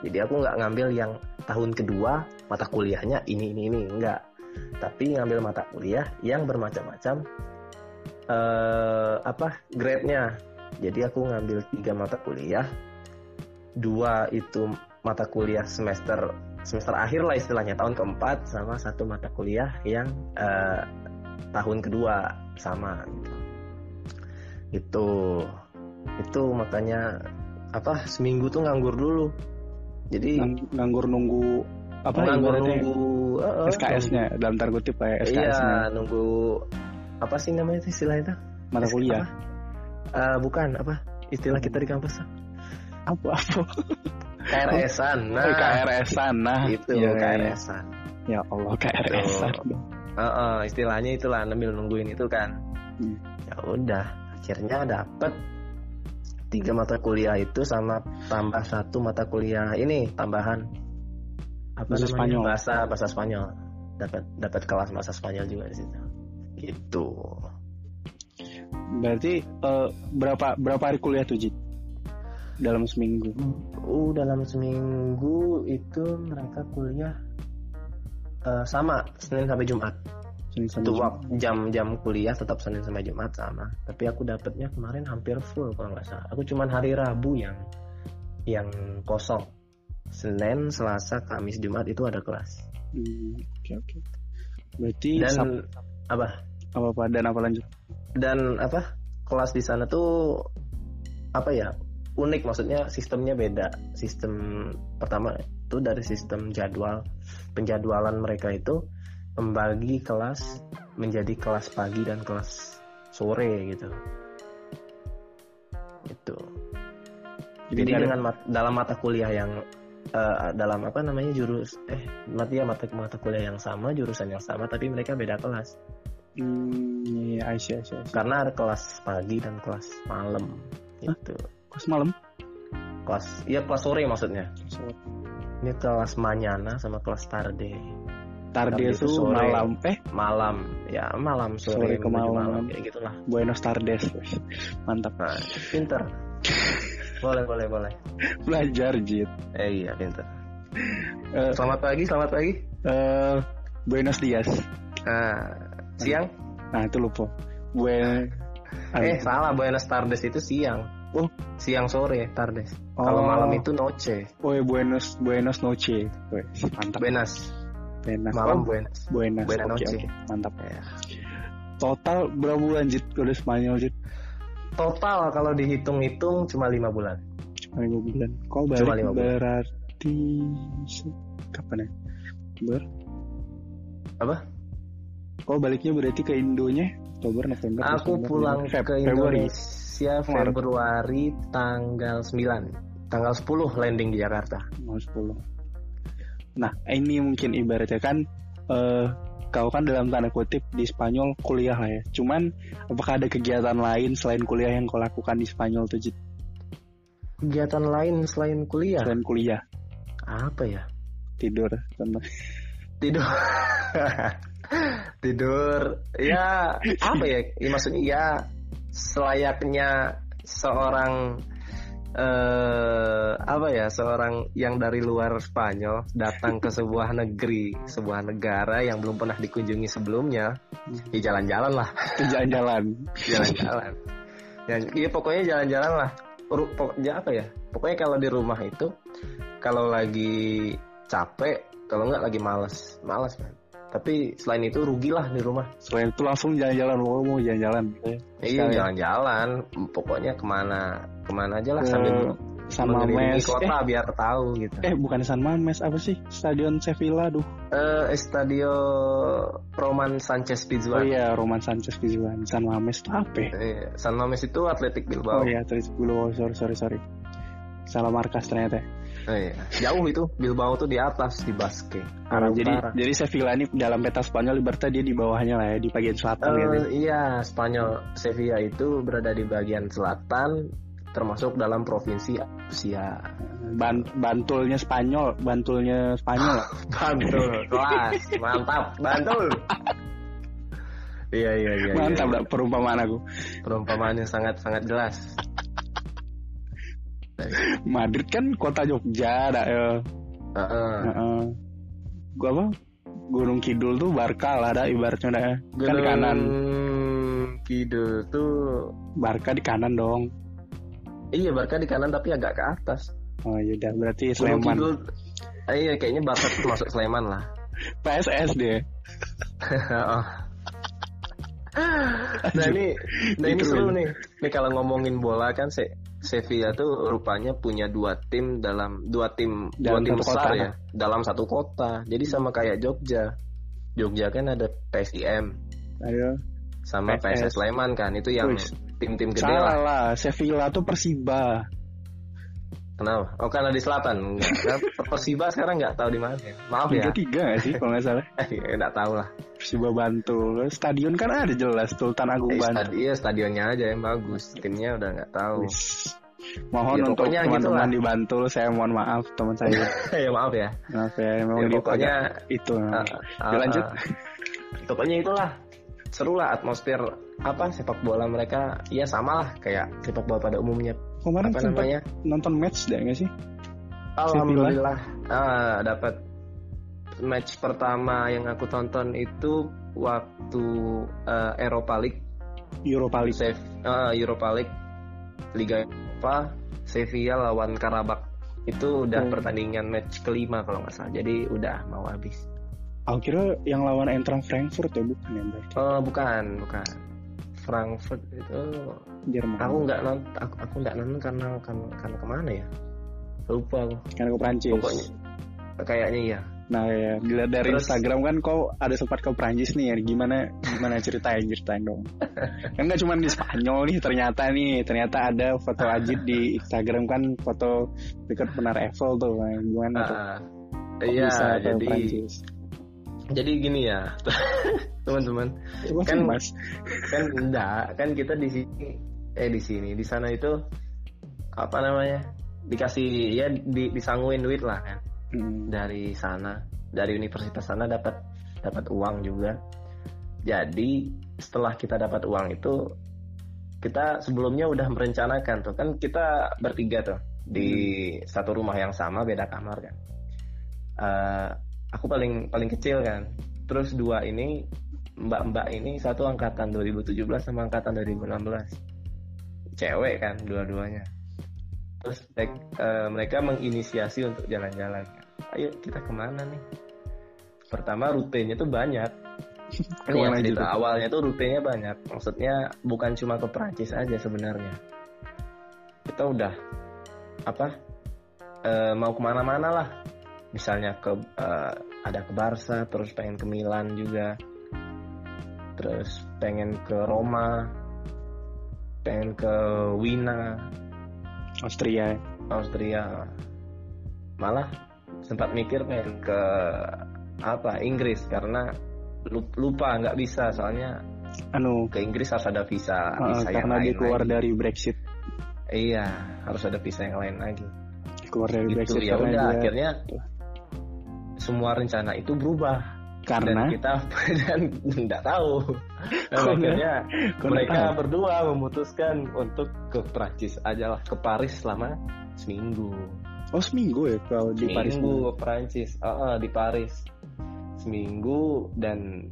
Jadi aku nggak ngambil yang tahun kedua mata kuliahnya ini ini ini. Enggak tapi ngambil mata kuliah yang bermacam-macam eh apa grade-nya. Jadi aku ngambil tiga mata kuliah. Dua itu mata kuliah semester semester akhir lah istilahnya tahun keempat sama satu mata kuliah yang eh, tahun kedua sama gitu. Itu itu makanya apa seminggu tuh nganggur dulu. Jadi Ngang- nganggur nunggu apa nganggur nunggu eh, eh, SKS-nya dalam tanda kutip kayak iya SKS-nya nunggu apa sih namanya itu istilah itu? Mata kuliah. Eh, bukan apa? Istilah kita di kampus. Apa apa? KRS-an nah. Oh, KRS-an nah. Itu Iya, iya, iya. KRS-an ya Allah KRS-an Heeh, istilahnya itulah sambil nungguin itu kan. Hmm. ya udah akhirnya dapet tiga mata kuliah itu sama tambah satu mata kuliah ini tambahan apa Bahasa namanya? Spanyol. bahasa bahasa Spanyol. Dapat dapat kelas bahasa Spanyol juga di situ. Gitu. Berarti eh, berapa berapa hari kuliah tuh Jit? Dalam seminggu. Uh dalam seminggu itu mereka kuliah eh, sama Senin sampai Jumat. Senin sampai itu Jumat. jam-jam kuliah tetap Senin sampai Jumat sama. Tapi aku dapatnya kemarin hampir full kalau nggak salah. Aku cuman hari Rabu yang yang kosong Senin Selasa Kamis Jumat itu ada kelas. Hmm, oke oke. Berarti dan Sab- apa? Apa apa? Dan apa lanjut? Dan apa? Kelas di sana tuh apa ya? Unik maksudnya sistemnya beda. Sistem pertama itu dari sistem jadwal. Penjadwalan mereka itu membagi kelas menjadi kelas pagi dan kelas sore gitu. Itu. Jadi ada- dengan mat- dalam mata kuliah yang eh, dalam apa namanya jurus eh mati ya mata mata kuliah yang sama jurusan yang sama tapi mereka beda kelas. Hmm, iya I see, I see, I see. karena ada kelas pagi dan kelas malam gitu. Pas malam? Kelas iya kelas sore maksudnya. So, ini kelas mañana sama kelas tarde. Tarde Tarde itu itu sore. malam. Eh? Malam. Ya malam sore, Sore ke menuju malam. kayak gitulah. Buenos Tardes mantap. Nah pinter boleh boleh boleh. Belajar Jit. Eh iya pinter Eh, selamat pagi selamat pagi. eh, Buenos Dias. Nah siang? Nah itu lupa. Buen eh salah Buenos Tardes itu siang. Oh. siang sore Tardes. Oh. kalau malam itu noche. Oh ya, Buenos Buenos Noche. Mantap. Buenas. Buenas. Malam Oh, Buenas. Buenas. Buenas noche. oke. Mantap. Ya. total berapa bulan Jit? Udah Spanyol Jit total kalau dihitung-hitung cuma lima bulan. Cuma lima bulan. Kau Cuma balik lima bulan. berarti kapan ya? Ber Apa? kau baliknya berarti ke Indonya? Oktober November Aku Desember, pulang Feb- ke Februari. Indonesia Maret. Februari tanggal 9 Tanggal 10 landing di Jakarta. Mau 10 nah ini mungkin ibaratnya kan eh, kau kan dalam tanda kutip di Spanyol kuliah lah ya cuman apakah ada kegiatan lain selain kuliah yang kau lakukan di Spanyol tuh Jit? Kegiatan lain selain kuliah selain kuliah Apa ya? tidur sama Tidur Tidur Ya apa ya? ya maksudnya ya Selayaknya Seorang eh apa ya seorang yang dari luar Spanyol datang ke sebuah negeri sebuah negara yang belum pernah dikunjungi sebelumnya. Ya jalan-jalan lah. Jalan-jalan. Jalan-jalan. Ya iya pokoknya jalan-jalan lah. Ru- pok- ya apa ya pokoknya kalau di rumah itu kalau lagi capek kalau nggak lagi males. Males kan tapi selain itu rugilah di rumah selain itu langsung jalan-jalan mau mau jalan-jalan iya Sekalian. jalan-jalan pokoknya ke mana ke mana aja lah Ke sambil San mengelilingi Mames. kota biar tahu gitu. Eh, eh bukan San Mames apa sih? Stadion Sevilla duh. Eh, Estadio Roman Sanchez Oh Pizjuan. iya, Roman Sanchez Pizjuan. San Mames itu apa? ya? Eh, San Mames itu Atletik Bilbao. Oh iya, terus dulu sorry sorry sorry. Salah markas ternyata. Eh, jauh itu Bilbao tuh di atas di Basque. Oh, Arah jadi utara. jadi Sevilla ini dalam peta Spanyol ibaratnya dia di bawahnya lah ya, di bagian selatan Eh, gitu. iya, Spanyol Sevilla itu berada di bagian selatan termasuk dalam provinsi Rusia. Ban- Bantulnya Spanyol, Bantulnya Spanyol. Bantul, kelas, mantap, Bantul. Iya iya iya. Mantap iya. perumpamaan aku. Perumpamaannya sangat sangat jelas. Madrid kan kota Jogja, dah ya. Heeh. Gua apa? Gunung Kidul tuh Barca lah dah ibaratnya dah. Kan di kanan. Kidul tuh Barca di kanan dong. iya Barca di kanan tapi agak ke atas. Oh iya udah berarti Gunung Sleman. Kidul eh, iya kayaknya Barca tuh masuk Sleman lah. PSS deh. Oh. nah ini nah ini seru nih. Nih kalau ngomongin bola kan Se Sevilla tuh rupanya punya dua tim dalam dua tim Dalam dua tim besar kota. ya dalam satu kota. Jadi sama kayak Jogja. Jogja kan ada PSIM Ayo. sama PSS. PSS Sleman kan itu yang tim-tim gede Salah lah. lah, Sevilla tuh Persiba. Kenapa? Oh karena di selatan. Persiba sekarang nggak tahu di mana. Maaf ya. Tiga tiga nggak sih kalau nggak salah? Nggak tahu lah. Persiba Bantul. Stadion kan ada jelas Sultan Agung Eh, Bantul. iya stadionnya aja yang bagus. Timnya udah nggak tahu. Mohon Ya, untuk pokoknya teman-teman gitulah. di Bantul, saya mohon maaf teman saya. ya maaf ya. maaf ya, memang Ya, pokoknya itu. Ah, Ya, lanjut. ah. Pokoknya itulah seru lah atmosfer apa sepak bola mereka ya sama lah kayak sepak bola pada umumnya Kemarin apa namanya? nonton match deh nggak sih? alhamdulillah. Ah, dapat match pertama yang aku tonton itu waktu eh, Europa League. Europa League. Save, ah, Europa League. Liga Eropa Sevilla lawan Karabakh. Itu udah Oh. pertandingan match kelima kalau nggak salah. Jadi udah mau habis. Aku kira yang lawan Eintracht Frankfurt ya bukan ya berarti oh bukan bukan Frankfurt itu Jerman. aku nggak nonton aku, aku nggak nonton karena karena karena ke mana ya lupa aku kan aku Prancis. pokoknya kayaknya iya Nah ya, dilihat dari Terus- Instagram kan kau ada sempat ke Prancis nih ya. Gimana gimana ceritain ceritain dong. kan nggak cuma di Spanyol nih ternyata nih, ternyata ada foto Ajit di Instagram kan foto dekat Menara Eiffel tuh. Gimana tuh? Ah, iya bisa ke jadi Prancis? Jadi gini ya teman-teman. Emang kan- Mas. kan enggak kan kita di sini eh di sini di sana itu apa namanya dikasih ya di, disanguin duit lah kan. Hmm. dari sana dari universitas sana dapat dapat uang juga. Jadi setelah kita dapat uang itu kita sebelumnya udah merencanakan tuh. Kan kita bertiga tuh di satu rumah yang sama beda kamar kan. Eh, aku paling paling kecil kan. Terus dua ini mbak-mbak ini satu angkatan 2017 sama angkatan 2016 cewek kan dua-duanya. Terus tek- eh, mereka menginisiasi untuk jalan-jalan. Ayo kita ke mana nih? Pertama rutenya tuh banyak. Yang cerita awalnya tuh rutenya banyak. Maksudnya bukan cuma ke Prancis aja sebenarnya. Kita udah apa eh, mau ke mana-mana lah misalnya ke eh, ada ke Barca terus pengen ke Milan juga. Terus pengen ke Roma pengen ke Wina. Austria. Austria. Malah sempat mikir pengen ke apa Inggris karena lu- lupa nggak bisa. Soalnya Anu, ke Inggris harus ada visa uh, visa yang karena dia keluar lagi. dari Brexit. iya harus ada visa yang lain lagi. Keluar dari gitu Brexit ya karena udah dia- akhirnya semua rencana itu berubah. Karena? dan kita dan nggak tahu. Dan akhirnya mereka tahu? berdua memutuskan untuk ke Prancis aja lah ke Paris selama seminggu. Oh seminggu ya kalau di Paris. seminggu ke Prancis Ah, ah, di Paris. Seminggu dan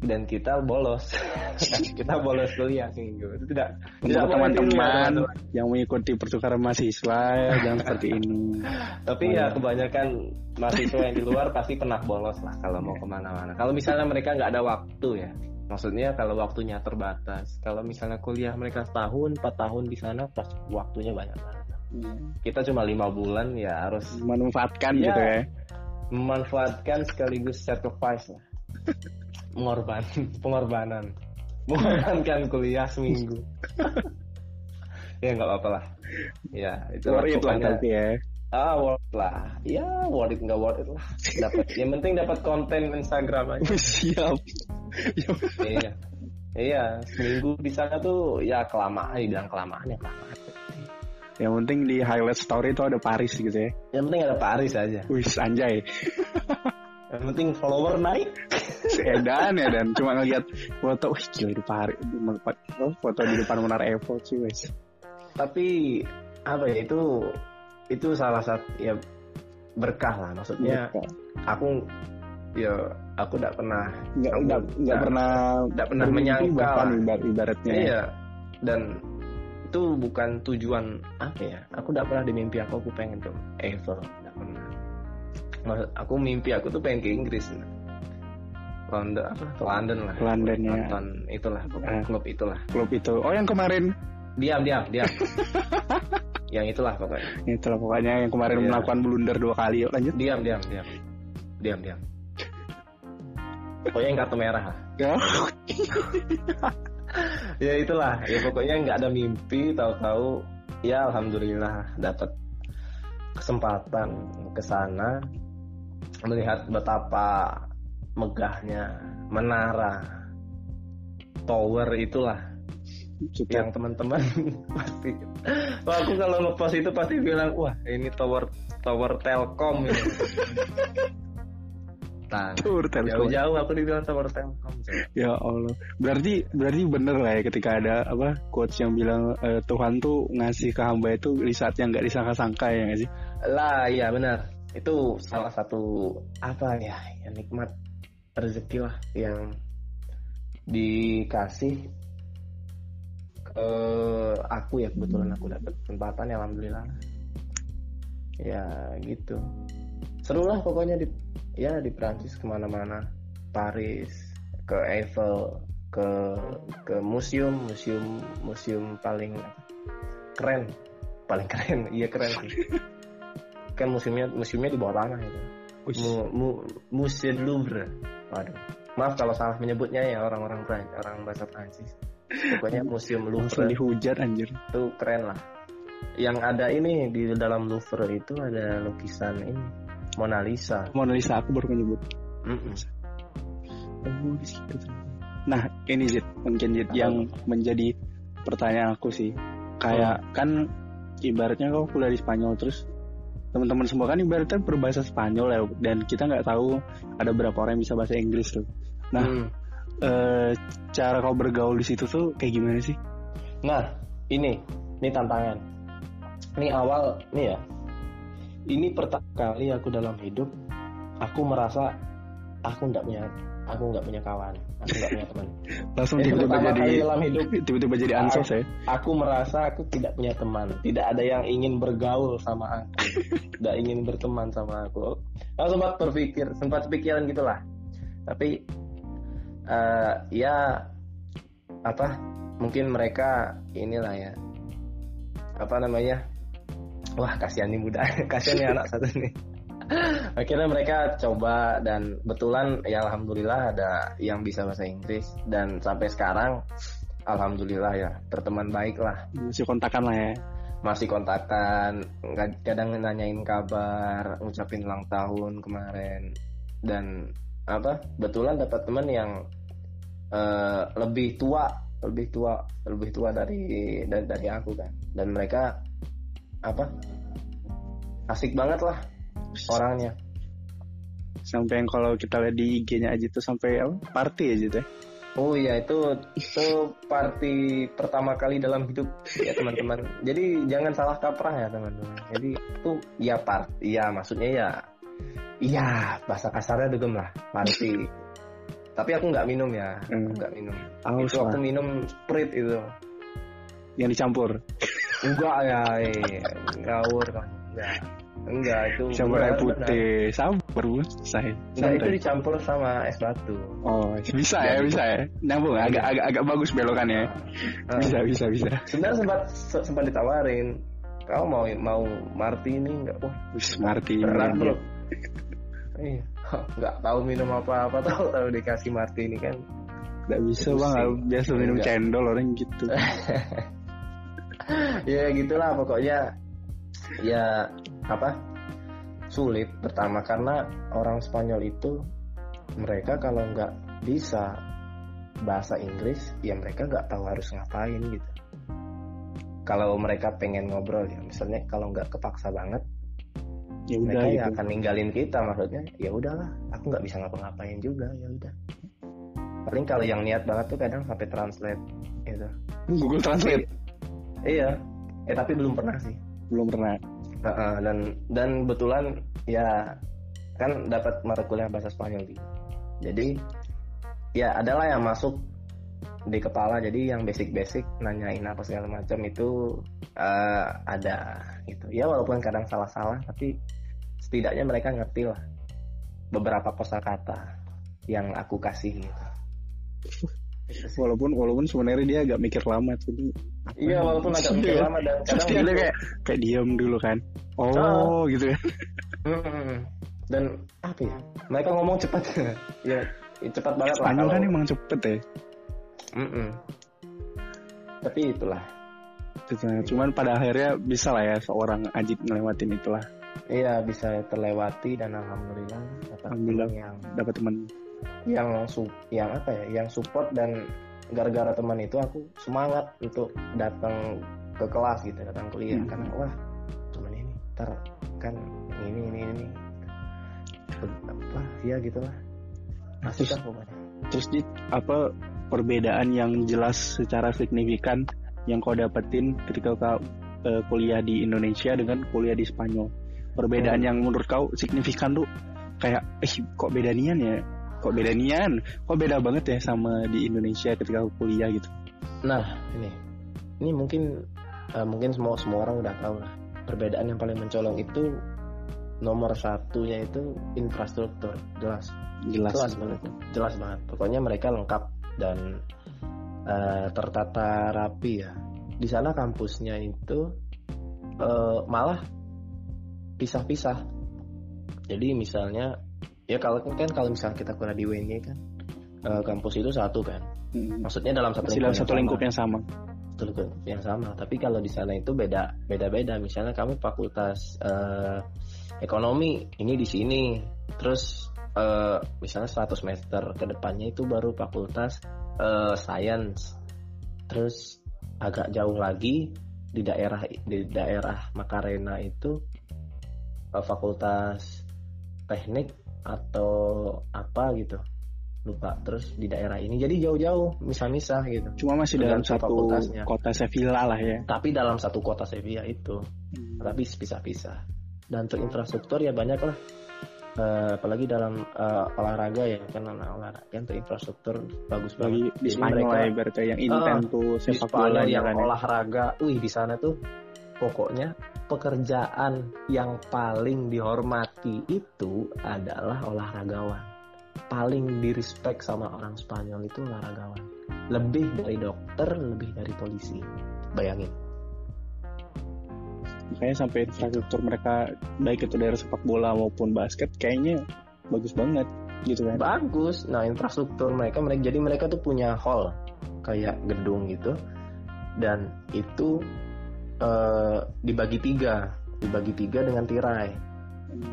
dan kita bolos kita bolos kuliah seminggu itu tidak Untuk tidak ya, teman-teman yang mengikuti pertukaran mahasiswa ya, jangan seperti ini. tapi Oh, ya kebanyakan mahasiswa yang di luar pasti pernah bolos lah kalau mau ke mana-mana kalau misalnya mereka nggak ada waktu ya maksudnya kalau waktunya terbatas kalau misalnya kuliah mereka setahun empat tahun di sana pas waktunya banyak banget Iya. kita cuma lima bulan ya harus Memanfaatkan Iya. gitu ya. memanfaatkan sekaligus sacrifice lah pengorban pengorbanan. Mengorbankan kuliah seminggu. Ya nggak apa-apa lah. Ya itu Worth it lah tapi ya. ah worth it lah. Ya worth it nggak worth it lah. Dapat yang penting dapat konten Instagram aja. Siap. iya. Iya seminggu di sana tuh ya kelamaan dibilang kelamaan ya kelamaan. Yang penting di highlight story itu ada Paris gitu ya. yang penting ada Paris aja. Wis anjay. Yang penting follower naik. Edan ya dan. Cuma ngeliat foto, wih gila di Paris, di foto di depan Menara Eiffel sih wes. tapi apa ya itu itu salah satu ya berkah lah. Maksudnya aku ya aku tidak pernah nggak nggak nggak pernah nggak pernah menyangka bahkan ibaratnya. Iya. Dan itu bukan tujuan apa ya aku tidak pernah di mimpi aku aku pengen ke Eiffel Maksud aku mimpi aku tuh pengen ke Inggris. London apa? Ke London lah. London, ya. nonton itulah Ah. klub itulah. Klub itu. Oh yang kemarin? Diam diam diam. Yang itulah pokoknya. Itulah pokoknya yang kemarin Iya. melakukan blunder dua kali. Yuk lanjut. Diam diam diam. Diam diam. Pokoknya yang kartu merah. Lah ya. Ya itulah. Ya pokoknya nggak ada mimpi tahu-tahu. Ya alhamdulillah dapat kesempatan ke sana melihat betapa megahnya menara tower itulah kita yang teman-teman pasti. Wah aku kalau ngepost itu pasti bilang wah ini tower tower Telkom ini. Nah telkom. jauh-jauh aku dibilang tower Telkom ya Allah. Berarti berarti bener lah ya ketika ada apa quotes yang bilang eh, Tuhan tuh ngasih ke hamba itu di saat yang nggak disangka-sangka ya nggak sih? Lah iya benar itu salah satu apa ya yang nikmat rezeki lah yang dikasih ke aku ya kebetulan aku dapat kesempatan ya alhamdulillah. Ya gitu. Seru lah pokoknya di ya di Prancis ke mana-mana. Paris ke Eiffel ke ke museum museum museum paling keren. Paling keren iya keren sih kan museumnya museumnya di bawah tanah itu. Mu, mu, du Louvre. Waduh. Maaf kalau salah menyebutnya ya orang-orang Prancis orang bahasa Prancis. Pokoknya museum langsung Louvre dihujat anjir. Itu keren lah. Yang ada ini di dalam Louvre itu ada lukisan ini. Mona Lisa. Mona Lisa aku baru menyebut. Oh, di situ ternyata. Nah, ini Zid, mungkin Zid yang menjadi pertanyaan aku sih. Kayak kan ibaratnya kau kuliah di Spanyol terus teman-teman semua kan ibaratnya berbahasa Spanyol ya dan kita nggak tahu ada berapa orang yang bisa bahasa Inggris tuh. Nah, Hmm. eh, cara kau bergaul di situ tuh kayak gimana sih? Nah, ini, ini tantangan. Ini awal, nih ya. Ini pertama kali aku dalam hidup, aku merasa aku nggak punya, aku nggak punya kawan, punya teman. Langsung tiba-tiba jadi dalam hidup, tiba-tiba jadi ansos ya. aku merasa aku tidak punya teman, tidak ada yang ingin bergaul sama aku, tidak ingin berteman sama aku. Aku sempat berpikir, sempat pikiran gitulah. Tapi eh, ya apa? Mungkin mereka inilah ya apa namanya? Wah kasihan nih muda, kasihan nih anak satu nih. Akhirnya mereka coba dan betulan ya alhamdulillah ada yang bisa bahasa Inggris. Dan sampai sekarang alhamdulillah ya berteman baik lah. Masih kontakan lah ya. masih kontakan kadang nanyain kabar ngucapin ulang tahun kemarin. Dan apa betulan dapat teman yang eh, lebih tua lebih tua lebih tua dari dari, dari aku kan. Dan mereka apa asik banget lah orangnya Sampai yang kalau kita lihat di IG-nya aja tuh sampai apa? Party aja tuh. ya. Oh iya itu itu party pertama kali dalam hidup ya teman-teman. Jadi jangan salah kaprah ya teman-teman. Jadi itu ya part, iya maksudnya ya, iya bahasa kasarnya dugem lah party. Tapi aku nggak minum ya, aku Hmm. nggak minum. Aus itu aku minum sprite itu. Yang dicampur. Enggak ya, eh, ngawur kan. Enggak, enggak itu. Campur air putih. Sabar bu, selesai. Enggak itu dicampur sama es batu. Oh, bisa ya, bisa ya. Nyambung, agak agak agak bagus belokannya. Ah. Bisa, bisa, bisa. sebenarnya sempat se- sempat ditawarin kau mau mau martini nggak wah Wis Martini. berat bro iya nggak tahu minum apa apa tahu tahu dikasih martini kan Nggak bisa bang, biasa minum Enggak. cendol orang gitu. ya gitulah pokoknya ya apa? Sulit pertama karena orang Spanyol itu mereka kalau nggak bisa bahasa Inggris ya mereka nggak tahu harus ngapain gitu. Kalau mereka pengen ngobrol ya misalnya kalau nggak kepaksa banget Ya udah mereka ya gitu. akan ninggalin kita maksudnya ya udahlah aku nggak bisa ngapa-ngapain juga ya udah. Paling kalau yang niat banget tuh kadang sampai translate gitu. Google Translate? Iya. Eh tapi belum pernah sih belum pernah. Heeh, dan dan betulan ya kan dapat mata kuliah bahasa Spanyol gitu. Jadi ya adalah yang masuk di kepala jadi yang basic-basic nanyain apa segala macam itu eh, ada gitu. Ya walaupun kadang salah-salah tapi setidaknya mereka ngerti lah beberapa kosakata yang aku kasih gitu. Sih. Walaupun walaupun sebenarnya dia agak mikir lama tuh. Iya walaupun agak mikir Iya. lama dan kadang dia gitu. kayak kayak diam dulu kan. Oh, gitu ya. Dan apa ya? Mereka ngomong cepat. ya, cepat banget lah. Spanyol kalau- kan emang cepet ya. Mm-mm. Tapi itulah. Cuman pada akhirnya bisa lah ya seorang Ajit ngelewatin itulah. Iya bisa terlewati dan alhamdulillah dapat Alhamdulillah. teman yang Dapat teman. Yang su- yang apa ya? Yang support dan gara-gara teman itu aku semangat untuk datang ke kelas gitu, datang kuliah Hmm. karena wah teman ini ntar kan ini ini ini apa ya gitulah masih kan pokoknya Terus Jit, apa perbedaan yang jelas secara signifikan yang kau dapetin ketika kau eh, kuliah di Indonesia dengan kuliah di Spanyol? Perbedaan Hmm. yang menurut kau signifikan tuh kayak eh kok beda nian ya? Kok beda nian? Kok beda banget ya sama di Indonesia ketika kuliah gitu? Nah, ini ini mungkin eh, mungkin semua semua orang udah tahu lah. Perbedaan yang paling mencolok itu nomor satunya itu infrastruktur, jelas, Jelas. jelas banget, jelas banget. Pokoknya mereka lengkap dan eh, tertata rapi ya. Di sana kampusnya itu eh, malah pisah-pisah. Jadi misalnya ya kalau kan kalau misalnya kita kuliah di UNY kan eh, kampus itu satu kan. Mm. Maksudnya dalam satu Masih dalam yang satu lingkup yang sama. satu lingkup yang sama tapi kalau di sana itu beda beda beda misalnya kamu fakultas eh, ekonomi ini di sini terus eh, misalnya 100 meter ke depannya itu baru fakultas eh, science terus agak jauh lagi di daerah di daerah Makarena itu eh, fakultas teknik atau apa gitu. Lupa. Terus di daerah ini. Jadi jauh-jauh misah-misah gitu. Cuma masih dalam Tergantung satu fakultasnya. kota Sevilla lah ya. tapi dalam satu kota Sevilla itu. Hmm. tapi pisah-pisah. Dan untuk infrastruktur ya banyak lah. Eh, apalagi dalam eh, olahraga ya. Kan anak olahraga untuk infrastruktur bagus banget. di Jadi Spanyol mereka- ya berarti yang intens tuh di sepak Spanyol bola yang kan ya. olahraga. Wih di sana tuh pokoknya pekerjaan yang paling dihormati itu adalah olahragawan. Paling di respect sama orang Spanyol itu olahragawan. Lebih dari dokter lebih dari polisi. Bayangin. Makanya sampai infrastruktur mereka baik itu dari sepak bola maupun basket kayaknya bagus banget gitu kan. bagus. Nah infrastruktur mereka mereka jadi mereka tuh punya hall kayak gedung gitu. Dan itu eh, dibagi tiga. Dibagi tiga dengan tirai.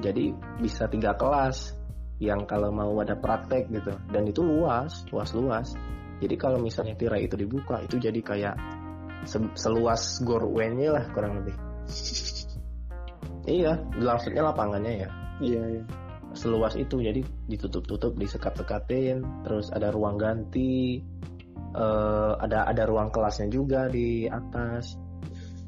Jadi bisa tiga kelas yang kalau mau ada praktek gitu. Dan itu luas luas luas. Jadi kalau misalnya tirai itu dibuka itu jadi kayak se- seluas gor UNY lah kurang lebih. Iya maksudnya lapangannya ya. Iya, iya. seluas itu jadi ditutup-tutup disekat-sekatin terus ada ruang ganti eh, ada ada ruang kelasnya juga di atas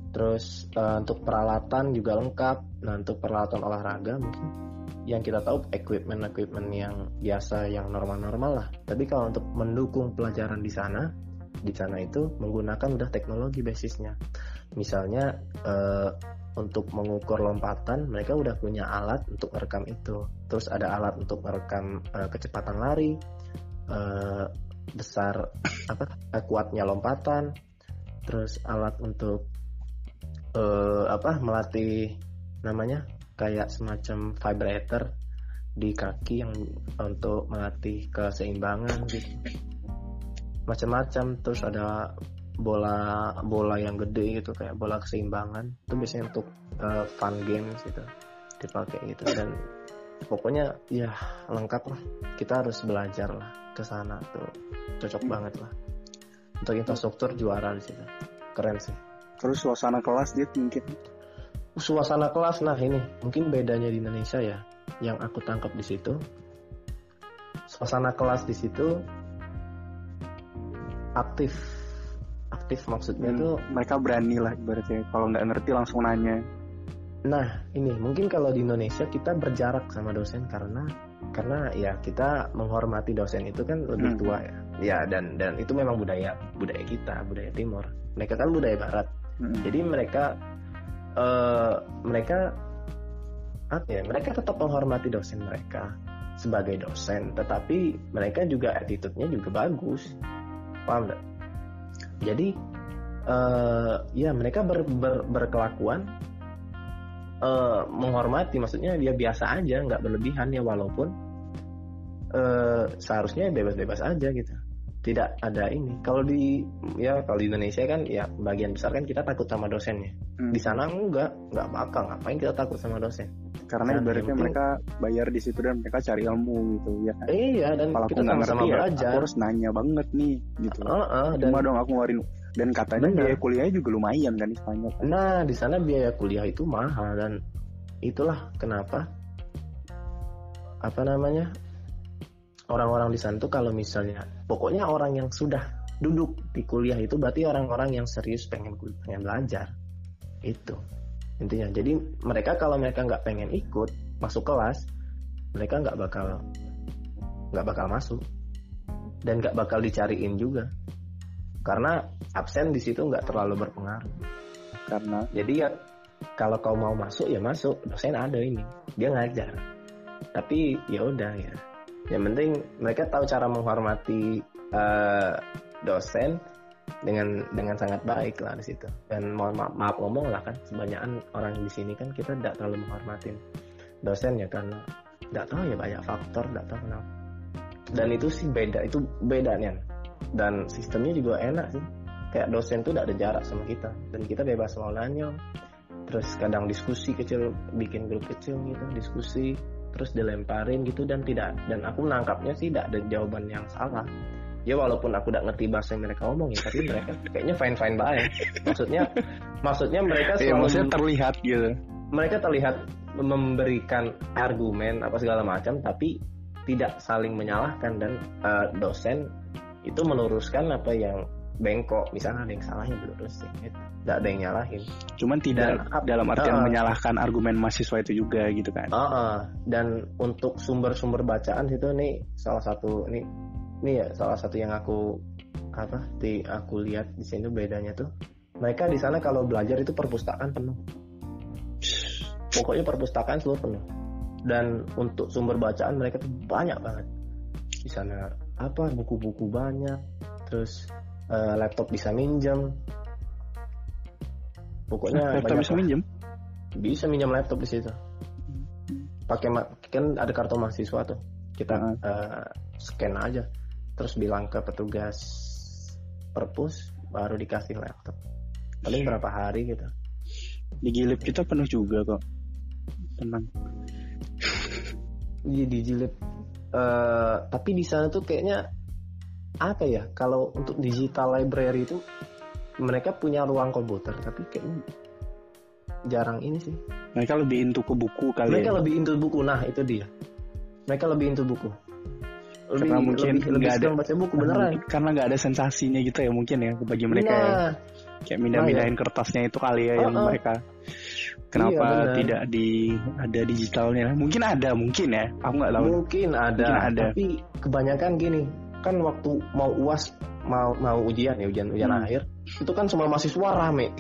terus eh, untuk peralatan juga lengkap. Nah untuk peralatan olahraga mungkin yang kita tahu equipment equipment yang biasa yang normal-normal lah. Tapi kalau untuk mendukung pelajaran di sana di sana itu menggunakan udah teknologi basisnya. Misalnya eh, untuk mengukur lompatan mereka udah punya alat untuk merekam itu. Terus ada alat untuk merekam eh, kecepatan lari eh, besar apa kuatnya lompatan. Terus alat untuk eh, apa melatih namanya kayak semacam vibrator di kaki yang untuk melatih keseimbangan gitu macam-macam. Terus ada bola bola yang gede gitu kayak bola keseimbangan. Itu biasanya untuk eh, fun games gitu dipakai gitu. Dan pokoknya ya lengkap lah. Kita harus belajar lah ke sana tuh. Cocok banget lah. Untuk infrastruktur juara di situ. Keren sih Terus suasana kelas dia mungkin? Suasana kelas nah ini mungkin bedanya di Indonesia ya yang aku tangkap di situ. Suasana kelas di situ aktif. Aktif maksudnya dan tuh mereka berani lah ibaratnya. Kalau nggak ngerti langsung nanya. nah ini mungkin kalau di Indonesia kita berjarak sama dosen karena karena ya kita menghormati dosen itu kan lebih Hmm. tua ya. Ya dan dan itu memang budaya budaya kita budaya timur. Mereka kan budaya barat Mm. jadi mereka eh mereka apa ya mereka tetap menghormati dosen mereka sebagai dosen tetapi mereka juga attitude-nya juga bagus. Paham nggak? Jadi eh ya mereka ber, ber- berkelakuan eh menghormati maksudnya dia biasa aja nggak berlebihan ya walaupun eh seharusnya bebas-bebas aja gitu tidak ada ini kalau di ya kalau di Indonesia kan ya bagian besar kan kita takut sama dosennya Mm. di sana enggak nggak bakal ngapain kita takut sama dosen karena Nah, ibaratnya penting- mereka bayar di situ dan mereka cari ilmu gitu ya kan. iya dan Kalau kita nggak sama-sama ngerti ya, belajar aku harus nanya banget nih gitu. Heeh, dan Cuma dong aku ngeluarin dan katanya Bener. biaya kuliahnya juga lumayan kan istilahnya. kan. nah di sana biaya kuliah itu mahal dan itulah kenapa apa namanya orang-orang di sana tuh kalau misalnya pokoknya orang yang sudah duduk di kuliah itu berarti orang-orang yang serius pengen pengen belajar. Itu intinya. Jadi mereka kalau mereka nggak pengen ikut masuk kelas mereka nggak bakal nggak bakal masuk. Dan nggak bakal dicariin juga. Karena absen di situ nggak terlalu berpengaruh. Karena? Jadi ya kalau kau mau masuk ya masuk. Dosen ada ini. Dia ngajar. Tapi ya udah ya yang penting mereka tahu cara menghormati eh, dosen dengan dengan sangat baik lah di situ. Dan mohon maaf, maaf ngomong lah kan kebanyakan orang di sini kan kita tidak terlalu menghormatin dosen ya karena tidak tahu ya banyak faktor tidak tahu kenapa. Dan itu sih beda itu beda nih dan sistemnya juga enak sih. Kayak dosen tuh tidak ada jarak sama kita. Dan kita bebas mau nanya terus kadang diskusi kecil bikin grup kecil gitu diskusi terus dilemparin gitu dan tidak dan aku menangkapnya sih tidak ada jawaban yang salah ya walaupun aku tidak ngerti bahasa yang mereka omong ya tapi mereka kayaknya fine fine baik maksudnya maksudnya mereka ya selalu maksudnya terlihat gitu. mereka terlihat memberikan argumen apa segala macam tapi tidak saling menyalahkan dan eh, dosen itu meluruskan apa yang bengkok misalnya ada yang salahnya dilurusin gitu. Tidak ada yang nyalahin Cuman tidak Dan- dalam artian Ah. menyalahkan argumen mahasiswa itu juga gitu kan. Ah, ah. dan untuk sumber-sumber bacaan itu nih salah satu ini ini ya salah satu yang aku apa di aku lihat di sini bedanya tuh mereka di sana kalau belajar itu perpustakaan penuh pokoknya perpustakaan selalu penuh dan untuk sumber bacaan mereka tuh banyak banget di sana apa buku-buku banyak terus eh, laptop bisa minjem pokoknya Laptop banyak bisa minjem. bisa minjam laptop di situ. Pakai ma- kan ada kartu mahasiswa tuh. Kita eh, scan aja. Terus bilang ke petugas perpus baru dikasih laptop. Paling berapa hari gitu. Di Gilip kita penuh juga kok. Tenang. Iya dijilid Eh, tapi di sana tuh kayaknya apa ya? Kalau untuk digital library itu mereka punya ruang komputer tapi kayaknya jarang ini sih. Mereka lebih into ke buku kali mereka ya. lebih into buku. Nah itu dia. Mereka lebih into buku. Lebih Karena mungkin nggak ada- baca buku beneran. Karena nggak ada sensasinya gitu ya mungkin ya bagi mereka ya. nah kayak mindah-mindahin kertasnya itu kali ya yang Oh, oh. mereka. Kenapa Iya, tidak di ada digitalnya? Mungkin ada mungkin ya. Aku nggak tahu. Mungkin ada, Mungkin ada. tapi kebanyakan gini kan waktu mau uas mau mau ujian ya ujian ujian Hmm. akhir itu kan semua mahasiswa rame.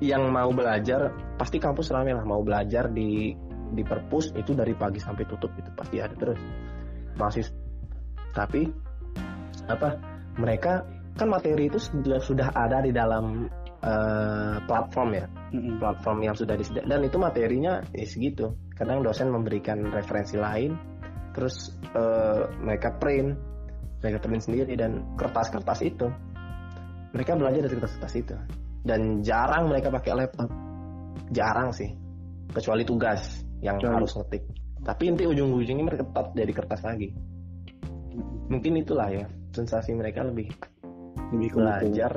Yang mau belajar pasti kampus rame lah. Mau belajar di di perpus itu dari pagi sampai tutup itu pasti ada terus. Mahasiswa tapi apa mereka kan materi itu sudah sudah ada di dalam eh, platform ya. Platform yang sudah disediakan. Dan itu materinya ya segitu kadang dosen memberikan referensi lain terus eh, mereka print mereka print sendiri dan kertas-kertas itu mereka belajar dari kertas-kertas itu dan jarang mereka pakai laptop jarang sih kecuali tugas yang Kecuali- harus ngetik tapi inti ujung-ujungnya mereka tetap dari kertas lagi mungkin itulah ya sensasi mereka lebih lebih belajar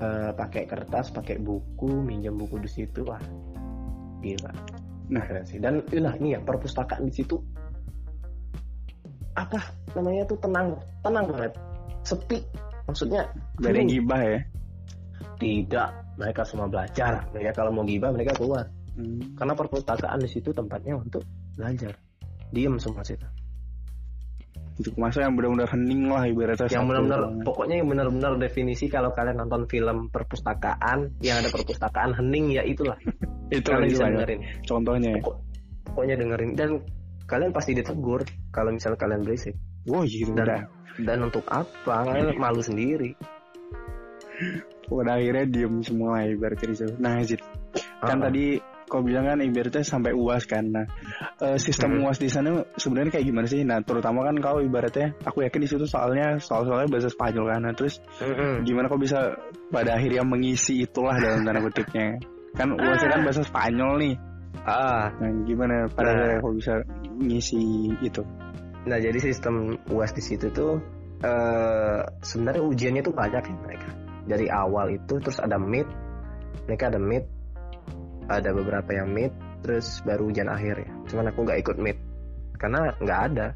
eh, pakai kertas, pakai buku, minjem buku di situ wah gila. Nah. Keren sih. Dan nah ini ya perpustakaan di situ apa namanya tuh tenang, tenang banget, sepi. Maksudnya yang hening. gibah ya tidak, mereka semua belajar. Mereka kalau mau gibah mereka keluar. Hmm. Karena perpustakaan di situ tempatnya untuk belajar. Diem semua situ. untuk masa yang benar-benar hening lah ibaratnya yang benar-benar pokoknya yang benar-benar definisi kalau kalian nonton film perpustakaan yang ada perpustakaan hening ya itulah itu kalian bisa dengerin contohnya ya. Pokok- pokoknya dengerin dan kalian pasti ditegur kalau misalnya kalian berisik Wah gitu dan dan untuk apa kalian malu sendiri pada akhirnya diem semua lah ibaratnya di situ. Nah Zid, kan Ah. tadi kau bilang kan ibaratnya sampai uas kan. Nah eh, sistem Hmm. uas di sana sebenarnya kayak gimana sih? Nah terutama kan kau ibaratnya, aku yakin di situ soalnya soal-soalnya bahasa Spanyol kan. Nah terus Mm-mm. gimana kau bisa pada akhirnya mengisi itulah dalam tanda kutipnya? Kan uasnya kan bahasa Spanyol nih. ah Nah gimana pada Nah. akhirnya kau bisa ngisi itu? Nah jadi sistem uas di situ tuh eh sebenarnya ujiannya tuh banyak ya mereka. Dari awal itu terus ada mid mereka ada mid ada beberapa yang mid terus baru ujian akhir ya. Cuman aku nggak ikut mid karena nggak ada.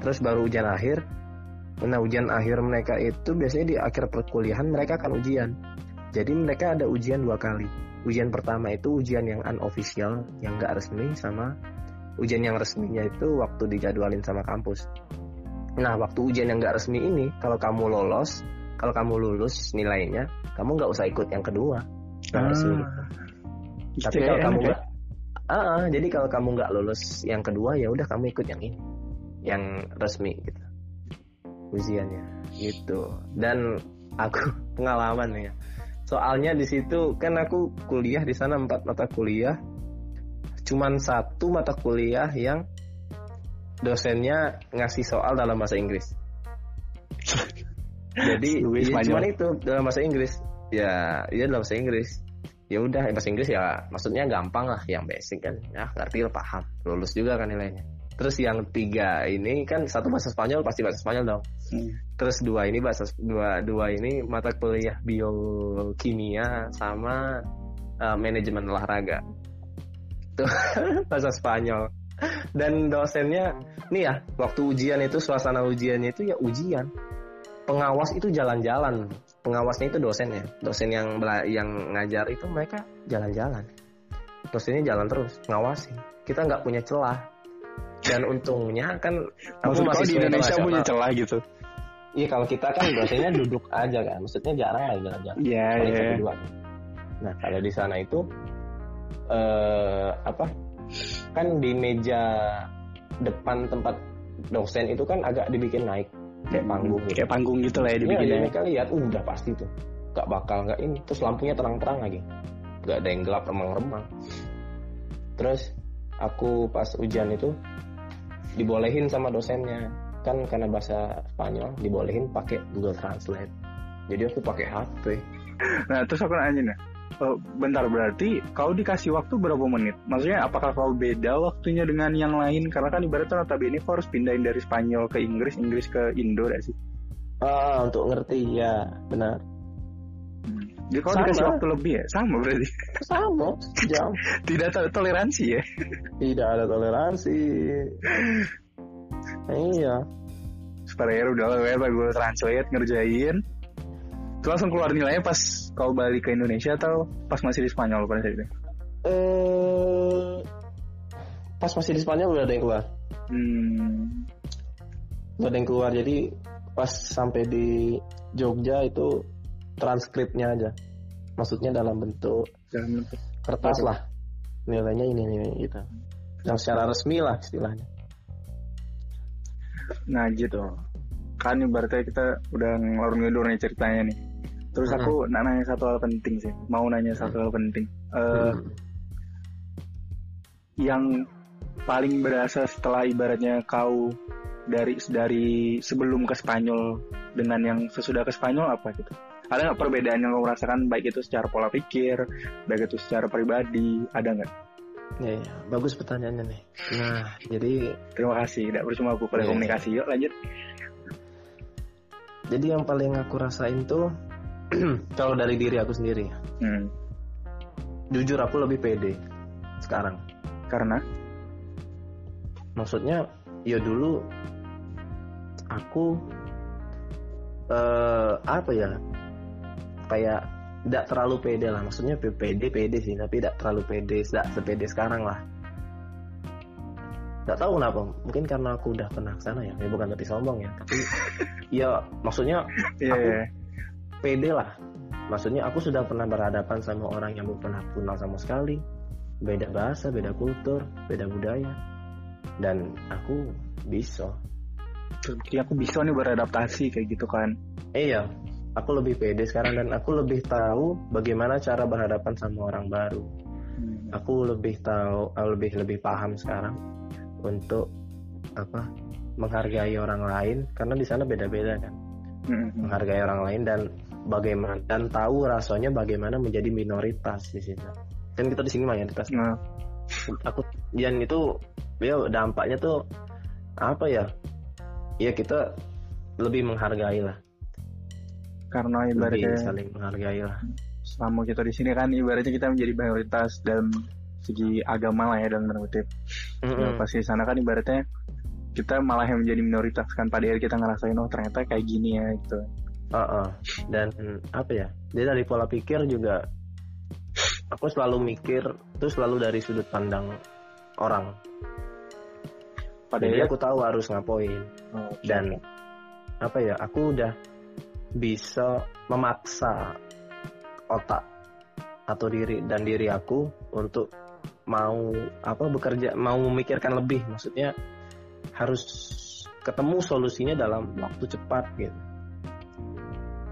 Terus baru ujian akhir nah ujian akhir mereka itu biasanya di akhir perkuliahan mereka akan ujian. Jadi mereka ada ujian dua kali. Ujian pertama itu ujian yang unofficial yang nggak resmi sama ujian yang resminya itu waktu dijadwalin sama kampus. Nah waktu ujian yang nggak resmi ini kalau kamu lolos kalau kamu lulus nilainya kamu nggak usah ikut yang kedua. Yang resmi. Tapi ya, kalau kamu enak ya? nggak Ah, ah, jadi kalau kamu nggak lulus yang kedua ya udah kamu ikut yang ini yang resmi gitu. Ujiannya gitu. Dan aku pengalaman ya. Soalnya di situ kan aku kuliah di sana empat mata kuliah cuman satu mata kuliah yang dosennya ngasih soal dalam bahasa Inggris. Jadi ya, cuman itu dalam bahasa Inggris. Ya iya dalam bahasa Inggris. Ya udah bahasa Inggris ya maksudnya gampang lah yang basic kan. Ya ngerti lah paham. Lulus juga kan nilainya. Terus yang tiga ini kan satu bahasa Spanyol pasti bahasa Spanyol dong. Hmm. terus dua ini bahasa dua dua ini mata kuliah biokimia sama uh, manajemen olahraga itu bahasa Spanyol. Dan dosennya nih ya waktu ujian itu suasana ujiannya itu ya ujian. Pengawas itu jalan-jalan. Pengawasnya itu dosennya dosen yang yang ngajar itu mereka jalan-jalan. Dosennya jalan terus ngawasi kita nggak punya celah. Dan untungnya kan aku Maksud masih di Indonesia punya celah gitu? Iya kalau kita kan dosennya duduk aja kan, maksudnya jarang lah jalan-jalan. Iya iya. dua. Nah kalau di sana itu eh apa? Kan di meja depan tempat dosen itu kan agak dibikin naik kayak panggung gitu. Kayak panggung gitu lah ya Iya, dibikin ya. mereka lihat, uh, udah pasti tuh, gak bakal nggak ini. Terus lampunya terang-terang lagi, gak ada yang gelap remang-remang. Terus aku pas ujian itu dibolehin sama dosennya, kan karena bahasa Spanyol dibolehin pakai Google Translate. Jadi aku pakai HP. Nah terus aku nanya nih, eh, bentar berarti kau dikasih waktu berapa menit? Maksudnya apakah kau beda waktunya dengan yang lain? Karena kan ibaratnya notabene kau harus pindahin dari Spanyol ke Inggris, Inggris ke Indo gak sih? Ah, untuk ngerti ya, benar. Jadi kau Sama. dikasih waktu lebih ya? Sama berarti. Sama, jam. Tidak to- toleransi ya? Tidak ada toleransi. Iya. Supaya udah lah ya Google Translate ngerjain. Terus langsung keluar nilainya pas kau balik ke Indonesia atau pas masih di Spanyol pada saat itu? Eh, pas masih di Spanyol udah ada yang keluar. Hmm, Udah ada yang keluar. Jadi pas sampai di Jogja itu transkripnya aja. Maksudnya dalam bentuk dalam kertas lah. Nilainya ini ini gitu. Yang secara resmi lah istilahnya. Nah gitu Kan ibaratnya kita udah ngelor ngidur nih ceritanya nih Terus aku nak nanya satu hal penting sih. Mau nanya satu hal penting. Eh, Hmm. Yang paling berasa setelah ibaratnya kau dari dari sebelum ke Spanyol dengan yang sesudah ke Spanyol apa gitu? Ada nggak perbedaan yang kau rasakan baik itu secara pola pikir, baik itu secara pribadi, ada nggak? Ya, ya, bagus pertanyaannya nih. Nah, jadi Terima kasih, tidak percuma aku pada Iya. komunikasi. Yuk lanjut. jadi yang paling aku rasain tuh kalau dari diri aku sendiri, Hmm. jujur aku lebih pede sekarang. Karena Maksudnya, ya dulu aku eh apa ya? Kayak tidak terlalu pede lah. Maksudnya pede pede sih, tapi tidak terlalu pede, tidak sepede sekarang lah. Gak tahu kenapa, mungkin karena aku udah pernah sana ya. Ya bukan berarti sombong ya, tapi ya maksudnya Iya, Aku- iya. Pede lah. Maksudnya aku sudah pernah berhadapan sama orang yang belum pernah kenal sama sekali. Beda bahasa, beda kultur, beda budaya. Dan aku bisa. Jadi aku bisa nih beradaptasi kayak gitu kan. Iya, aku lebih pede sekarang dan aku lebih tahu bagaimana cara berhadapan sama orang baru. Hmm. Aku lebih tahu, lebih lebih paham sekarang untuk apa menghargai orang lain karena di sana beda-beda kan. Hmm. menghargai orang lain dan bagaimana dan tahu rasanya bagaimana menjadi minoritas di sini. Kan kita di sini mayoritas. Nah, Aku dan itu ya dampaknya tuh apa ya? Ya kita lebih menghargai lah, karena lebih ibaratnya saling menghargai lah. selama kita di sini kan ibaratnya kita menjadi mayoritas dalam segi agama lah ya dalam tanda kutip. Nah, Mm-mm. pas di sana kan ibaratnya kita malah yang menjadi minoritas kan pada akhirnya kita ngerasain oh ternyata kayak gini ya gitu. Uh-uh. Dan apa ya? Jadi dari pola pikir juga aku selalu mikir tuh selalu dari sudut pandang orang. Pada Jadi aku tahu harus ngapain. oh, dan apa ya aku udah bisa memaksa otak atau diri dan diri aku untuk mau apa bekerja mau memikirkan lebih maksudnya harus ketemu solusinya dalam waktu cepat gitu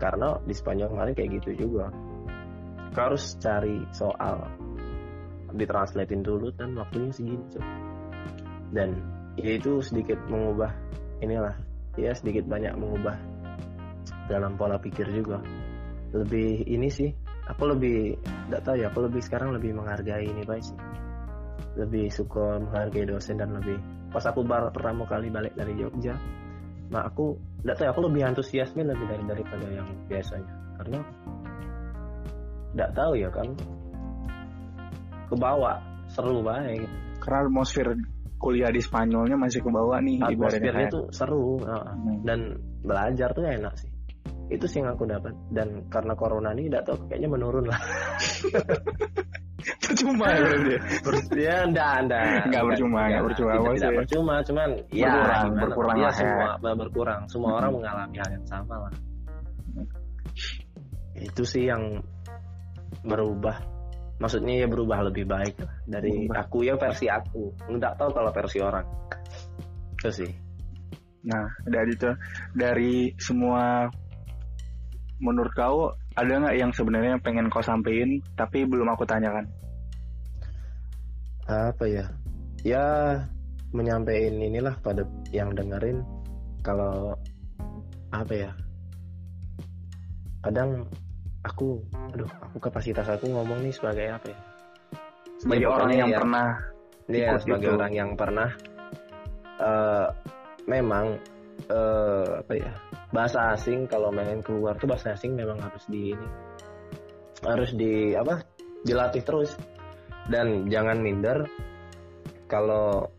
karena di Spanyol kemarin kayak gitu juga. Kau harus cari soal. Ditranslatein dulu dan waktunya segitu dan ya itu sedikit mengubah inilah. Ya sedikit banyak mengubah dalam pola pikir juga. Lebih ini sih aku lebih tidak tahu ya aku lebih sekarang lebih menghargai ini baik sih. Lebih suka menghargai dosen dan lebih pas aku baru pertama kali balik dari Jogja nah aku tidak tahu ya aku lebih antusiasme lebih dari daripada yang biasanya. Karena tidak tahu ya kan? Kebawa seru banget. Gitu. karena atmosfer kuliah di Spanyolnya masih ke bawah nih atmosfernya tuh seru Hmm. dan belajar tuh enak sih. Itu sih yang aku dapat. Dan karena corona ini tidak tahu kayaknya menurun lah percuma ya berarti. ya enggak enggak Nggak percuma, nggak percuma. tidak, tidak percuma cuman ya Berkurang, gimana? berkurang ya lah ya. semua ber- berkurang semua orang mengalami hal yang sama lah itu sih yang berubah maksudnya ya berubah lebih baik lah dari Berubah. aku ya versi aku nggak tahu kalau versi orang itu sih Nah, dari itu dari semua menurut kau ada nggak yang sebenarnya pengen kau sampein tapi belum aku tanyakan? Apa ya? Ya menyampaikan inilah pada yang dengerin. Kalau apa ya? Kadang aku aduh aku kapasitas aku ngomong nih sebagai apa ya? Sebagai Ya, orang yang ya. pernah ikut sebagai gitu. orang yang pernah eh memang eh apa ya? Bahasa asing kalau pengen keluar tuh bahasa asing memang harus di ini harus di apa? Dilatih terus dan jangan minder kalau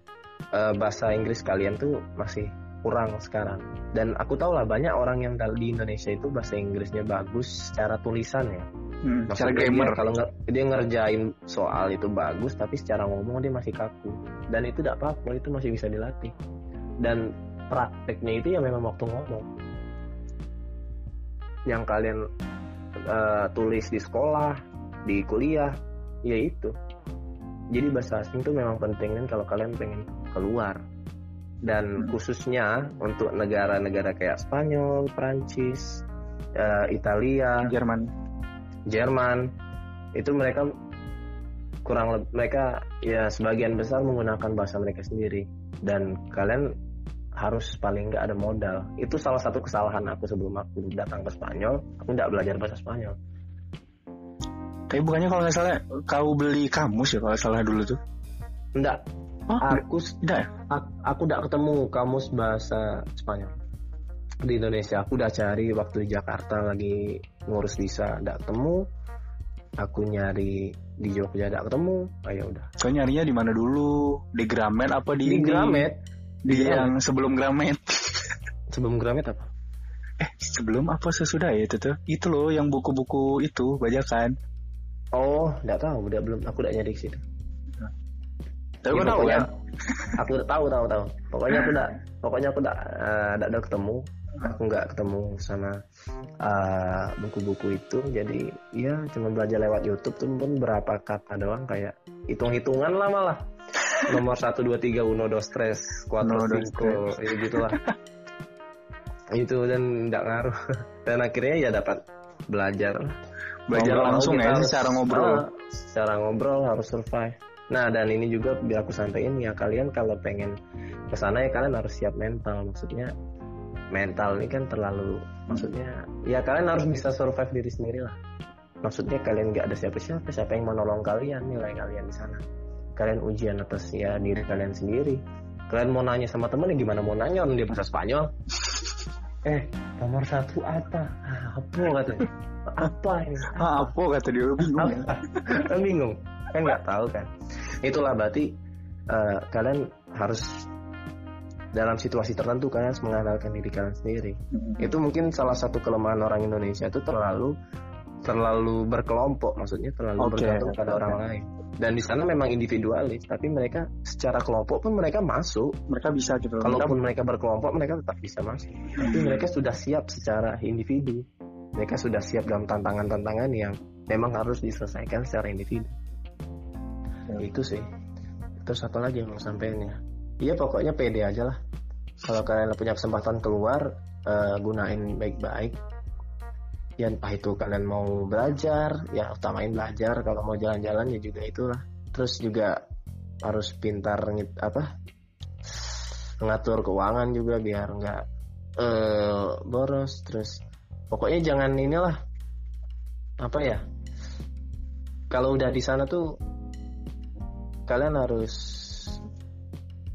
eh, bahasa Inggris kalian tuh masih kurang sekarang. Dan aku tahu lah banyak orang yang di Indonesia itu bahasa Inggrisnya bagus secara tulisan ya. Hmm, secara Maksudnya dia kalau nge- dia ngerjain soal itu bagus tapi secara ngomong dia masih kaku. Dan itu tidak apa-apa itu masih bisa dilatih. Dan prakteknya itu ya memang waktu ngomong. Yang kalian eh, tulis di sekolah di kuliah ya itu jadi bahasa asing itu memang penting kan kalau kalian pengen keluar dan Hmm. khususnya untuk negara-negara kayak Spanyol, Prancis, eh, Italia, Jerman. Jerman itu mereka kurang lebih mereka ya sebagian besar menggunakan bahasa mereka sendiri dan kalian harus paling nggak ada modal itu salah satu kesalahan aku sebelum aku datang ke Spanyol aku nggak belajar bahasa Spanyol Tapi bukannya kalau nggak salah kau beli kamus ya kalau salah dulu tuh. nggak Oh, aku tidak ya? Ak- aku udah ketemu kamus bahasa Spanyol di Indonesia aku udah cari waktu di Jakarta lagi ngurus visa nggak ketemu aku nyari di Jogja nggak ketemu ayo udah Kau nyarinya di mana dulu? Di Gramet apa di di ini? Gramet Di Di yang sebelum Gramet. sebelum Gramet apa Eh, sebelum apa sesudah ya itu tuh? Itu loh yang buku-buku itu bajakan. Oh nggak tahu. Udah belum. Aku udah nyari ke situ. Tapi Ya, tahu kan? aku udah tahu tahu tahu. Pokoknya aku udah pokoknya aku udah eh, udah, udah ketemu. Aku nggak ketemu sama eh, buku-buku itu. Jadi ya cuma belajar lewat YouTube tuh pun berapa kata doang. Kayak hitung-hitungan lah malah. Nomor satu dua tiga uno dos tres cuatro dos, cinco ya gitulah. Itu dan nggak ngaruh. Dan akhirnya ya dapat belajar Belajar mau langsung ya, harus- secara ngobrol. Ah, secara ngobrol harus survive. Nah dan ini juga biar aku sampaikan ya kalian kalau pengen ke sana ya kalian harus siap mental. Maksudnya mental ini kan terlalu maksudnya ya kalian harus bisa survive diri sendiri lah. Maksudnya kalian nggak ada siapa-siapa siapa yang mau nolong kalian nilai kalian di sana. Kalian ujian atas ya diri kalian sendiri. Kalian mau nanya sama temen ya gimana mau nanya orang dia bahasa Spanyol eh nomor satu apa? Ah, apa katanya apa ini? Ah, apa kata dia? Bingung. ya. kan bingung. Kan nggak tahu kan. Itulah berarti eh, kalian harus dalam situasi tertentu kalian harus mengandalkan diri kalian sendiri. Itu mungkin salah satu kelemahan orang Indonesia itu terlalu terlalu berkelompok. Maksudnya terlalu Oke, bergantung pada oke. orang lain dan di sana memang individualis tapi mereka secara kelompok pun mereka masuk. Mereka bisa gitu. kalaupun mereka berkelompok mereka tetap bisa masuk. Tapi mereka sudah siap secara individu. Mereka sudah siap dalam tantangan-tantangan yang memang harus diselesaikan secara individu. Ya. itu sih. Terus apa lagi yang mau sampaikan ya? Iya pokoknya pede aja lah. Kalau kalian punya kesempatan keluar eh, gunain baik-baik ya entah itu kalian mau belajar ya utamain belajar kalau mau jalan-jalan ya juga itulah terus juga harus pintar apa ngatur keuangan juga biar nggak eh boros terus pokoknya jangan inilah apa ya kalau udah di sana tuh kalian harus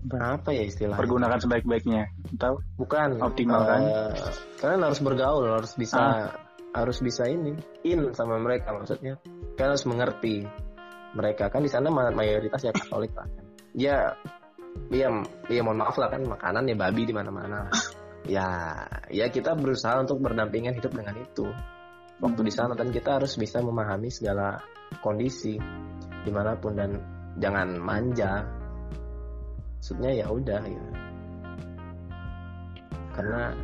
apa ya istilahnya pergunakan sebaik-baiknya. Tahu? bukan Optimal, kan? eh, kalian harus bergaul harus bisa harus bisa ini in sama mereka maksudnya. Kalian harus mengerti mereka. Kan di sana ma- mayoritas ya Katolik lah kan. Ya ya ya mohon maaf lah kan makanan ya babi di mana-mana. Ya ya kita berusaha untuk berdampingan hidup dengan itu. Waktu di sana dan kita harus bisa memahami segala kondisi di mana pun dan jangan manja. Maksudnya ya udah gitu karena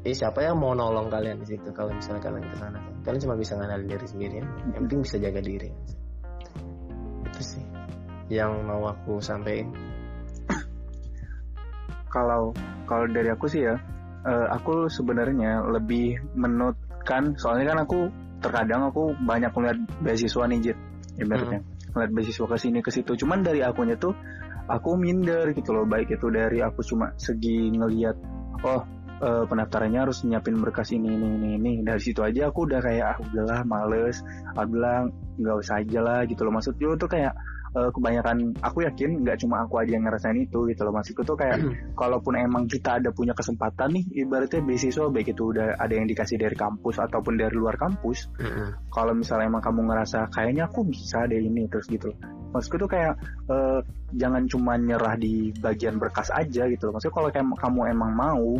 eh siapa yang mau nolong kalian di situ kalau misalnya kalian ke sana? Kalian cuma bisa ngandalin diri sendiri. Ya. yang penting bisa jaga diri. Itu sih yang mau aku sampaikan. Kalau kalau dari aku sih ya, eh, aku sebenarnya lebih menutkan soalnya kan aku terkadang aku banyak melihat beasiswa nih Jit, ibaratnya melihat beasiswa ke sini ke situ. Cuman dari akunya tuh aku minder gitu loh, baik itu dari aku cuma segi ngelihat oh eh, pendaftarannya harus nyiapin berkas ini ini ini ini. Dari situ aja aku udah kayak ah udahlah males. Aku bilang nggak usah aja lah gitu loh. Maksud gue tuh kayak eh, kebanyakan aku yakin nggak cuma aku aja yang ngerasain itu gitu loh. Maksudku tuh kayak kalaupun emang kita ada punya kesempatan nih ibaratnya beasiswa baik itu udah ada yang dikasih dari kampus ataupun dari luar kampus kalau misalnya emang kamu ngerasa kayaknya aku bisa deh ini terus gitu. Maksudku tuh kayak eh, jangan cuma nyerah di bagian berkas aja gitu loh. Maksudnya kalau kamu emang mau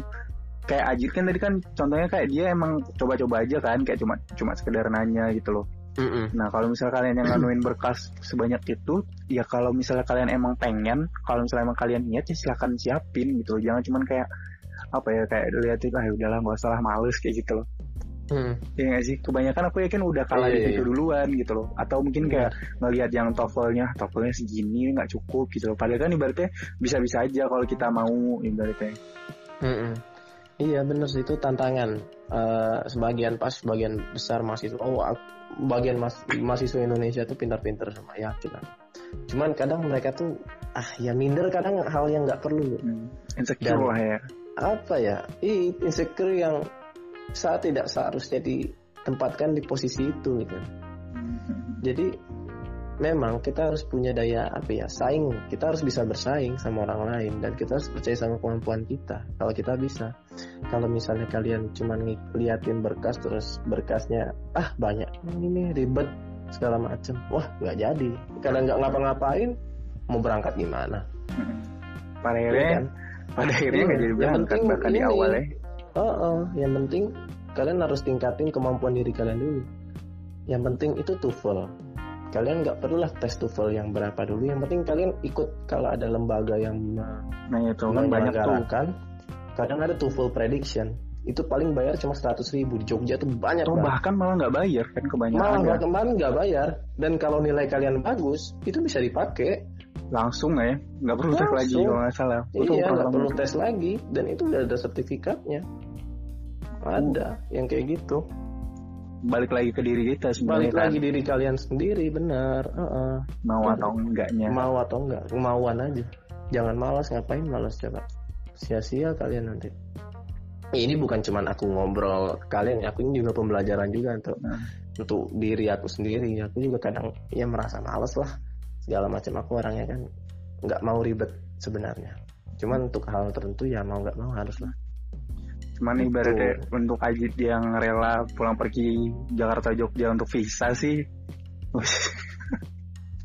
kayak Ajit kan tadi kan contohnya kayak dia emang coba-coba aja kan kayak cuma cuma sekedar nanya gitu loh Nah, kalau misalnya kalian yang nganuin berkas sebanyak itu, ya kalau misalnya kalian emang pengen, kalau misalnya emang kalian niat ya silakan siapin gitu loh. Jangan cuman kayak apa ya kayak lihat itu ah udahlah nggak usah lah males kayak gitu loh. Ya nggak sih? Kebanyakan aku yakin udah kalah Iya, di iya, situ iya. duluan gitu loh. Atau mungkin kayak ngelihat yang TOEFL-nya, TOEFL-nya segini nggak cukup gitu loh. Padahal kan ibaratnya bisa-bisa aja kalau kita mau ibaratnya. Iya bener sih itu tantangan. Eh, sebagian pas sebagian besar mahasiswa, oh aku- bagian mas, mahasiswa Indonesia tuh pintar-pintar sama yakin lah. Cuman kadang mereka tuh ah ya minder kadang hal yang nggak perlu. Hmm. Insecure Dan- lah ya. Apa ya? Ih, insecure yang saat tidak seharusnya ditempatkan di posisi itu gitu. Jadi memang kita harus punya daya apa ya saing kita harus bisa bersaing sama orang lain dan kita harus percaya sama kemampuan kita kalau kita bisa kalau misalnya kalian cuma ngeliatin berkas terus berkasnya ah banyak ini ribet segala macem wah nggak jadi kalian nggak ngapa-ngapain mau berangkat gimana Pada Iya akhirnya, kan? pada akhirnya nggak jadi berangkat bahkan di awal ya. Oh, oh, yang penting kalian harus tingkatin kemampuan diri kalian dulu. Yang penting itu TOEFL. Kalian nggak perlulah tes TOEFL yang berapa dulu. Yang penting kalian ikut kalau ada lembaga yang Nah itu kan banyak tuh. menyelenggarakan. Kadang ada TOEFL prediction. Itu paling bayar cuma 100 ribu. Di Jogja tuh banyak Atau banget. bahkan malah nggak bayar kan kebanyakan Malah ya. bahkan kemarin nggak bayar. Dan kalau nilai kalian bagus, itu bisa dipakai. langsung ya nggak perlu tes lagi Langsung. kalau nggak salah Betul, iya, nggak perlu tes lagi. Dan itu udah ada sertifikatnya. Ada yang kayak gitu. Balik lagi ke diri kita sebenarnya balik kan. lagi diri kalian sendiri benar. Heeh. mau atau enggaknya. Mau atau enggak kemauan aja. Jangan malas ngapain malas coba? Sia-sia kalian nanti. Ini bukan cuman aku ngobrol ke kalian aku ini juga pembelajaran juga untuk Nah. untuk diri aku sendiri. Aku juga kadang ya merasa males lah. Segala macam aku orangnya kan nggak mau ribet sebenarnya. Cuman untuk hal tertentu ya mau nggak mau harus lah cuman ibaratnya untuk Ajit yang rela pulang pergi Jakarta Jogja untuk visa sih.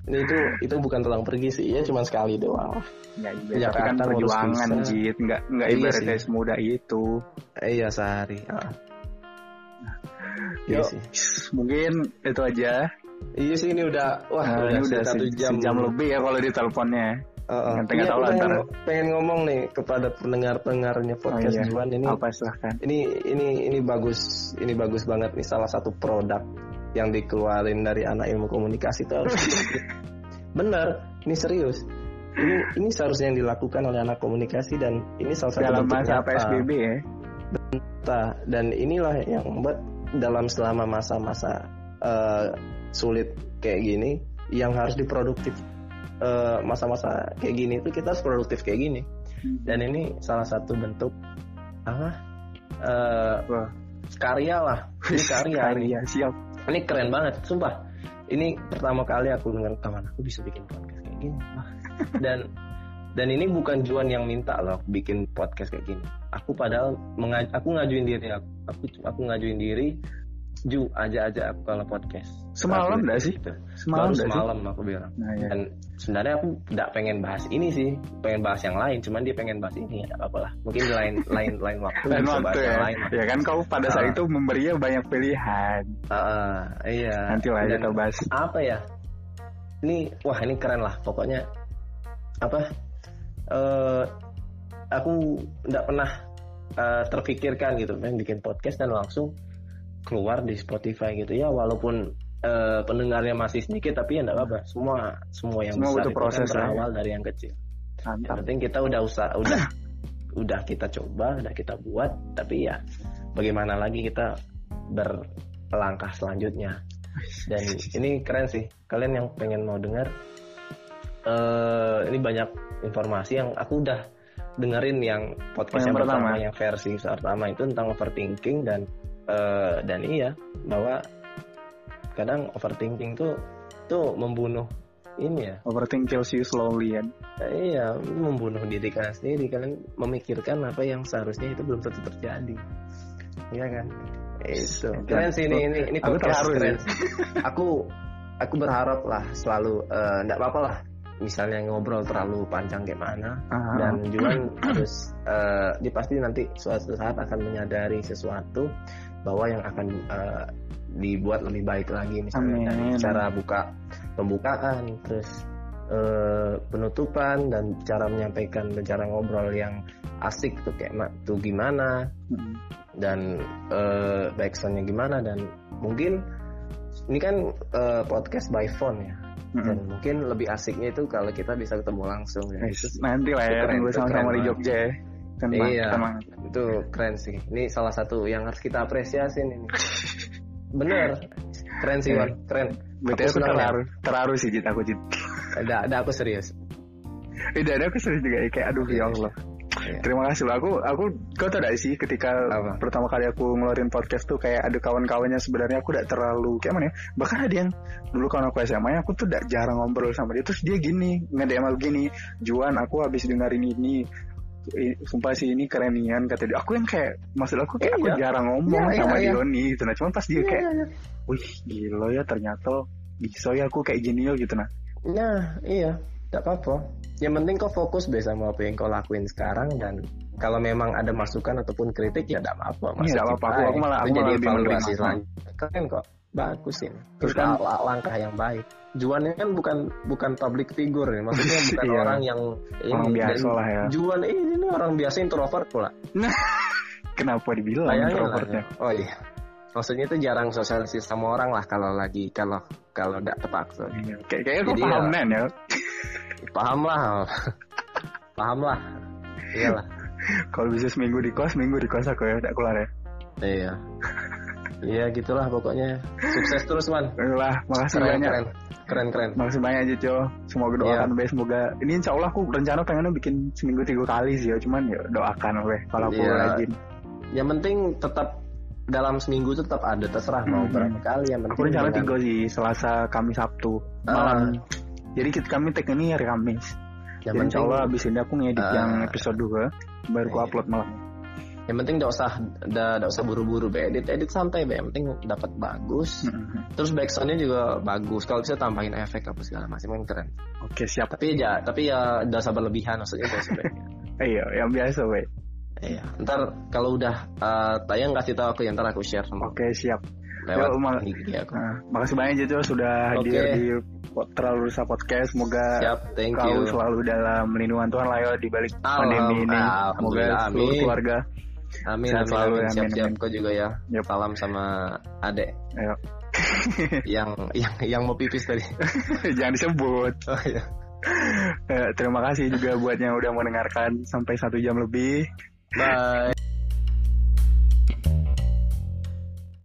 Ini itu itu bukan tulang pergi sih ya cuman sekali doang. Nggak iya tapi kan Jakarta ngurus perjuangan visa. Jit nggak nggak Iya ibaratnya sih. semudah itu. Eh, iya sehari. Ah. Iya Yuk, sih. mungkin itu aja. Iya sih ini udah wah Nah, ini udah satu se- jam sejam lebih ya kalau di teleponnya Nanti nggak tahu lah pengen, ngomong nih kepada pendengar-pendengarnya podcast Oh, iya. Juan ini apa silahkan ini ini ini bagus ini bagus banget nih salah satu produk yang dikeluarin dari anak ilmu komunikasi itu harus bener ini serius ini ini seharusnya yang dilakukan oleh anak komunikasi dan ini salah satu dalam masa nyata. PSBB ya nyata. dan inilah yang membuat dalam selama masa-masa eh, sulit kayak gini yang harus diproduktif eh, masa-masa kayak gini itu kita harus produktif kayak gini. Dan ini salah satu bentuk apa eh, Wah. karya lah. Ini karya ini. karya siap. Ini keren banget sumpah. Ini pertama kali aku dengar kawan aku bisa bikin podcast kayak gini. Wah. dan dan ini bukan Juan yang minta loh bikin podcast kayak gini. Aku padahal menga- aku ngajuin diri aku. Aku aku ngajuin diri Ju aja aja aku kalau podcast. Semalam Aku nggak sih? gitu. semalam baru nggak sih? semalam aku bilang. Nah ya dan sebenarnya aku tidak pengen bahas ini sih. Pengen bahas yang lain cuman dia pengen bahas ini ya apa-apa lah. Mungkin lain lain lain waktu bisa waktu ya. lain. Ya kan kau pada saat Ah. itu memberinya banyak pilihan. Ah, iya. Nanti lah kita bahas. apa ya? Ini wah ini keren lah pokoknya. Apa? Eh aku tidak pernah eh, terpikirkan gitu pengen bikin podcast dan langsung keluar di Spotify gitu ya walaupun eh, pendengarnya masih sedikit tapi ya enggak apa semua semua yang Semua besar itu proses kan lah ya. berawal dari yang kecil yang mantap penting kita udah usah udah udah kita coba udah kita buat tapi ya bagaimana lagi kita berlangkah selanjutnya dan ini keren sih kalian yang pengen mau dengar eh ini banyak informasi yang aku udah dengerin yang podcast Yang yang, pertama. pertama. yang versi pertama itu tentang overthinking dan eh, dan iya bahwa kadang overthinking tuh tuh membunuh ini ya overthink kills you slowly kan Eh, Iya, membunuh diri kalian sendiri. Kalian memikirkan apa yang seharusnya itu belum tentu terjadi. Iya kan? Itu. Keren sih ini ini ini Aku terharu keren. aku aku berharap lah selalu enggak apa-apa lah. Misalnya ngobrol terlalu panjang kayak mana Ah, dan Juan harus eh, dia pasti nanti suatu saat akan menyadari sesuatu bahwa yang akan eh, dibuat lebih baik lagi misalnya dari Amin. cara buka pembukaan terus eh, penutupan dan cara menyampaikan dan cara ngobrol yang asik tuh kayak tuh gimana Mm. dan eh, backsoundnya gimana dan mungkin ini kan eh, podcast by phone ya dan Mm. mungkin lebih asiknya itu kalau kita bisa ketemu langsung ya. Nanti lah ya tunggu sama-sama di. Jogja ya. Kan bang, Iya. itu keren sih ini salah satu yang harus kita apresiasi ini bener keren sih Iya. Wan keren Betul aku ya. terharu, terharu sih Jit, aku Jit. ada ada aku serius Eh, dan aku serius juga ya, kayak aduh ya Allah. Iya. Terima kasih loh. Aku aku kau tau gak sih ketika Apa? pertama kali aku ngeluarin podcast tuh kayak ada kawan-kawannya sebenarnya aku udah terlalu kayak mana ya? Bahkan ada yang dulu kawan aku SMA aku tuh udah jarang ngobrol sama dia terus dia gini nge-DM aku gini, "Juan, aku habis dengerin ini sumpah sih ini kerenian kata dia. Aku yang kayak maksud aku kayak aku Iya. jarang ngomong Iya, sama iya, iya. Dioni gitu nah. Cuman pas dia kayak, "Wih, gila ya ternyata bisa ya aku kayak gini gitu nah." nah iya tidak apa-apa yang penting kau fokus deh sama apa yang kau lakuin sekarang dan kalau memang ada masukan ataupun kritik ya tidak apa-apa Iya, Masih apa-apa. Aku- aku malah- aku jadi malah lebih menerima. selanjutnya keren kok bagus ini kan- langkah yang baik Juan ini kan bukan bukan public figure ya maksudnya bukan Iya. orang yang Orang ini, biasa dan lah ya. Juan ini, ini orang biasa introvert pula Kenapa dibilang Bayangin lah, introvertnya? oh iya maksudnya itu jarang sosialisasi sama orang lah kalau lagi kalau kalau tidak terpaksa Iya. Kayak kayaknya Jadi paham ya- ya. paham lah paham lah iyalah Kalau bisa seminggu di kos, minggu di kos aku ya, tak keluar ya. iya iya gitulah pokoknya sukses terus man Lah, makasih keren banyak. keren keren keren Makasih banyak aja Jo. Semoga doakan Iya. be semoga ini insya Allah aku rencana pengennya bikin seminggu tiga kali sih ya. Cuman ya doakan weh kalau aku Iya. rajin. yang penting tetap dalam seminggu itu tetap ada terserah mau Hmm. berapa kali yang penting Aku rencana dengan- tiga sih Selasa, Kamis, Sabtu Ah. malam. Jadi kita, kami tag ini hari Kamis. yang Jadi insya Allah abis ini aku ngedit Ah. yang episode 2 baru aku Iya. upload malam. Yang penting tidak usah tidak usah buru-buru be edit edit santai be yang penting dapat bagus Mm-mm. terus backsoundnya juga bagus kalau bisa tambahin efek apa segala macam kan keren Oke siap. tapi ya tapi ya udah usah berlebihan maksudnya Iya, yang biasa weh. iya ntar kalau udah eh, tayang kasih tahu aku ya ntar aku share sama Oke siap. lewat Yo, IG aku Nah, makasih banyak Jojo sudah hadir Oke. di Terlalu Rusa Podcast. Semoga siap thank kau you selalu dalam lindungan Tuhan lah ya di balik pandemi ini. Semoga seluruh amin. keluarga. Amin Sehat amin, selalu amin. ya, siap amin, siap amin. kau juga ya Yep. salam sama adek Ayo. yang yang yang mau pipis tadi Jangan disebut. oh iya Eh, terima kasih juga buat yang udah mendengarkan sampai satu jam lebih. bye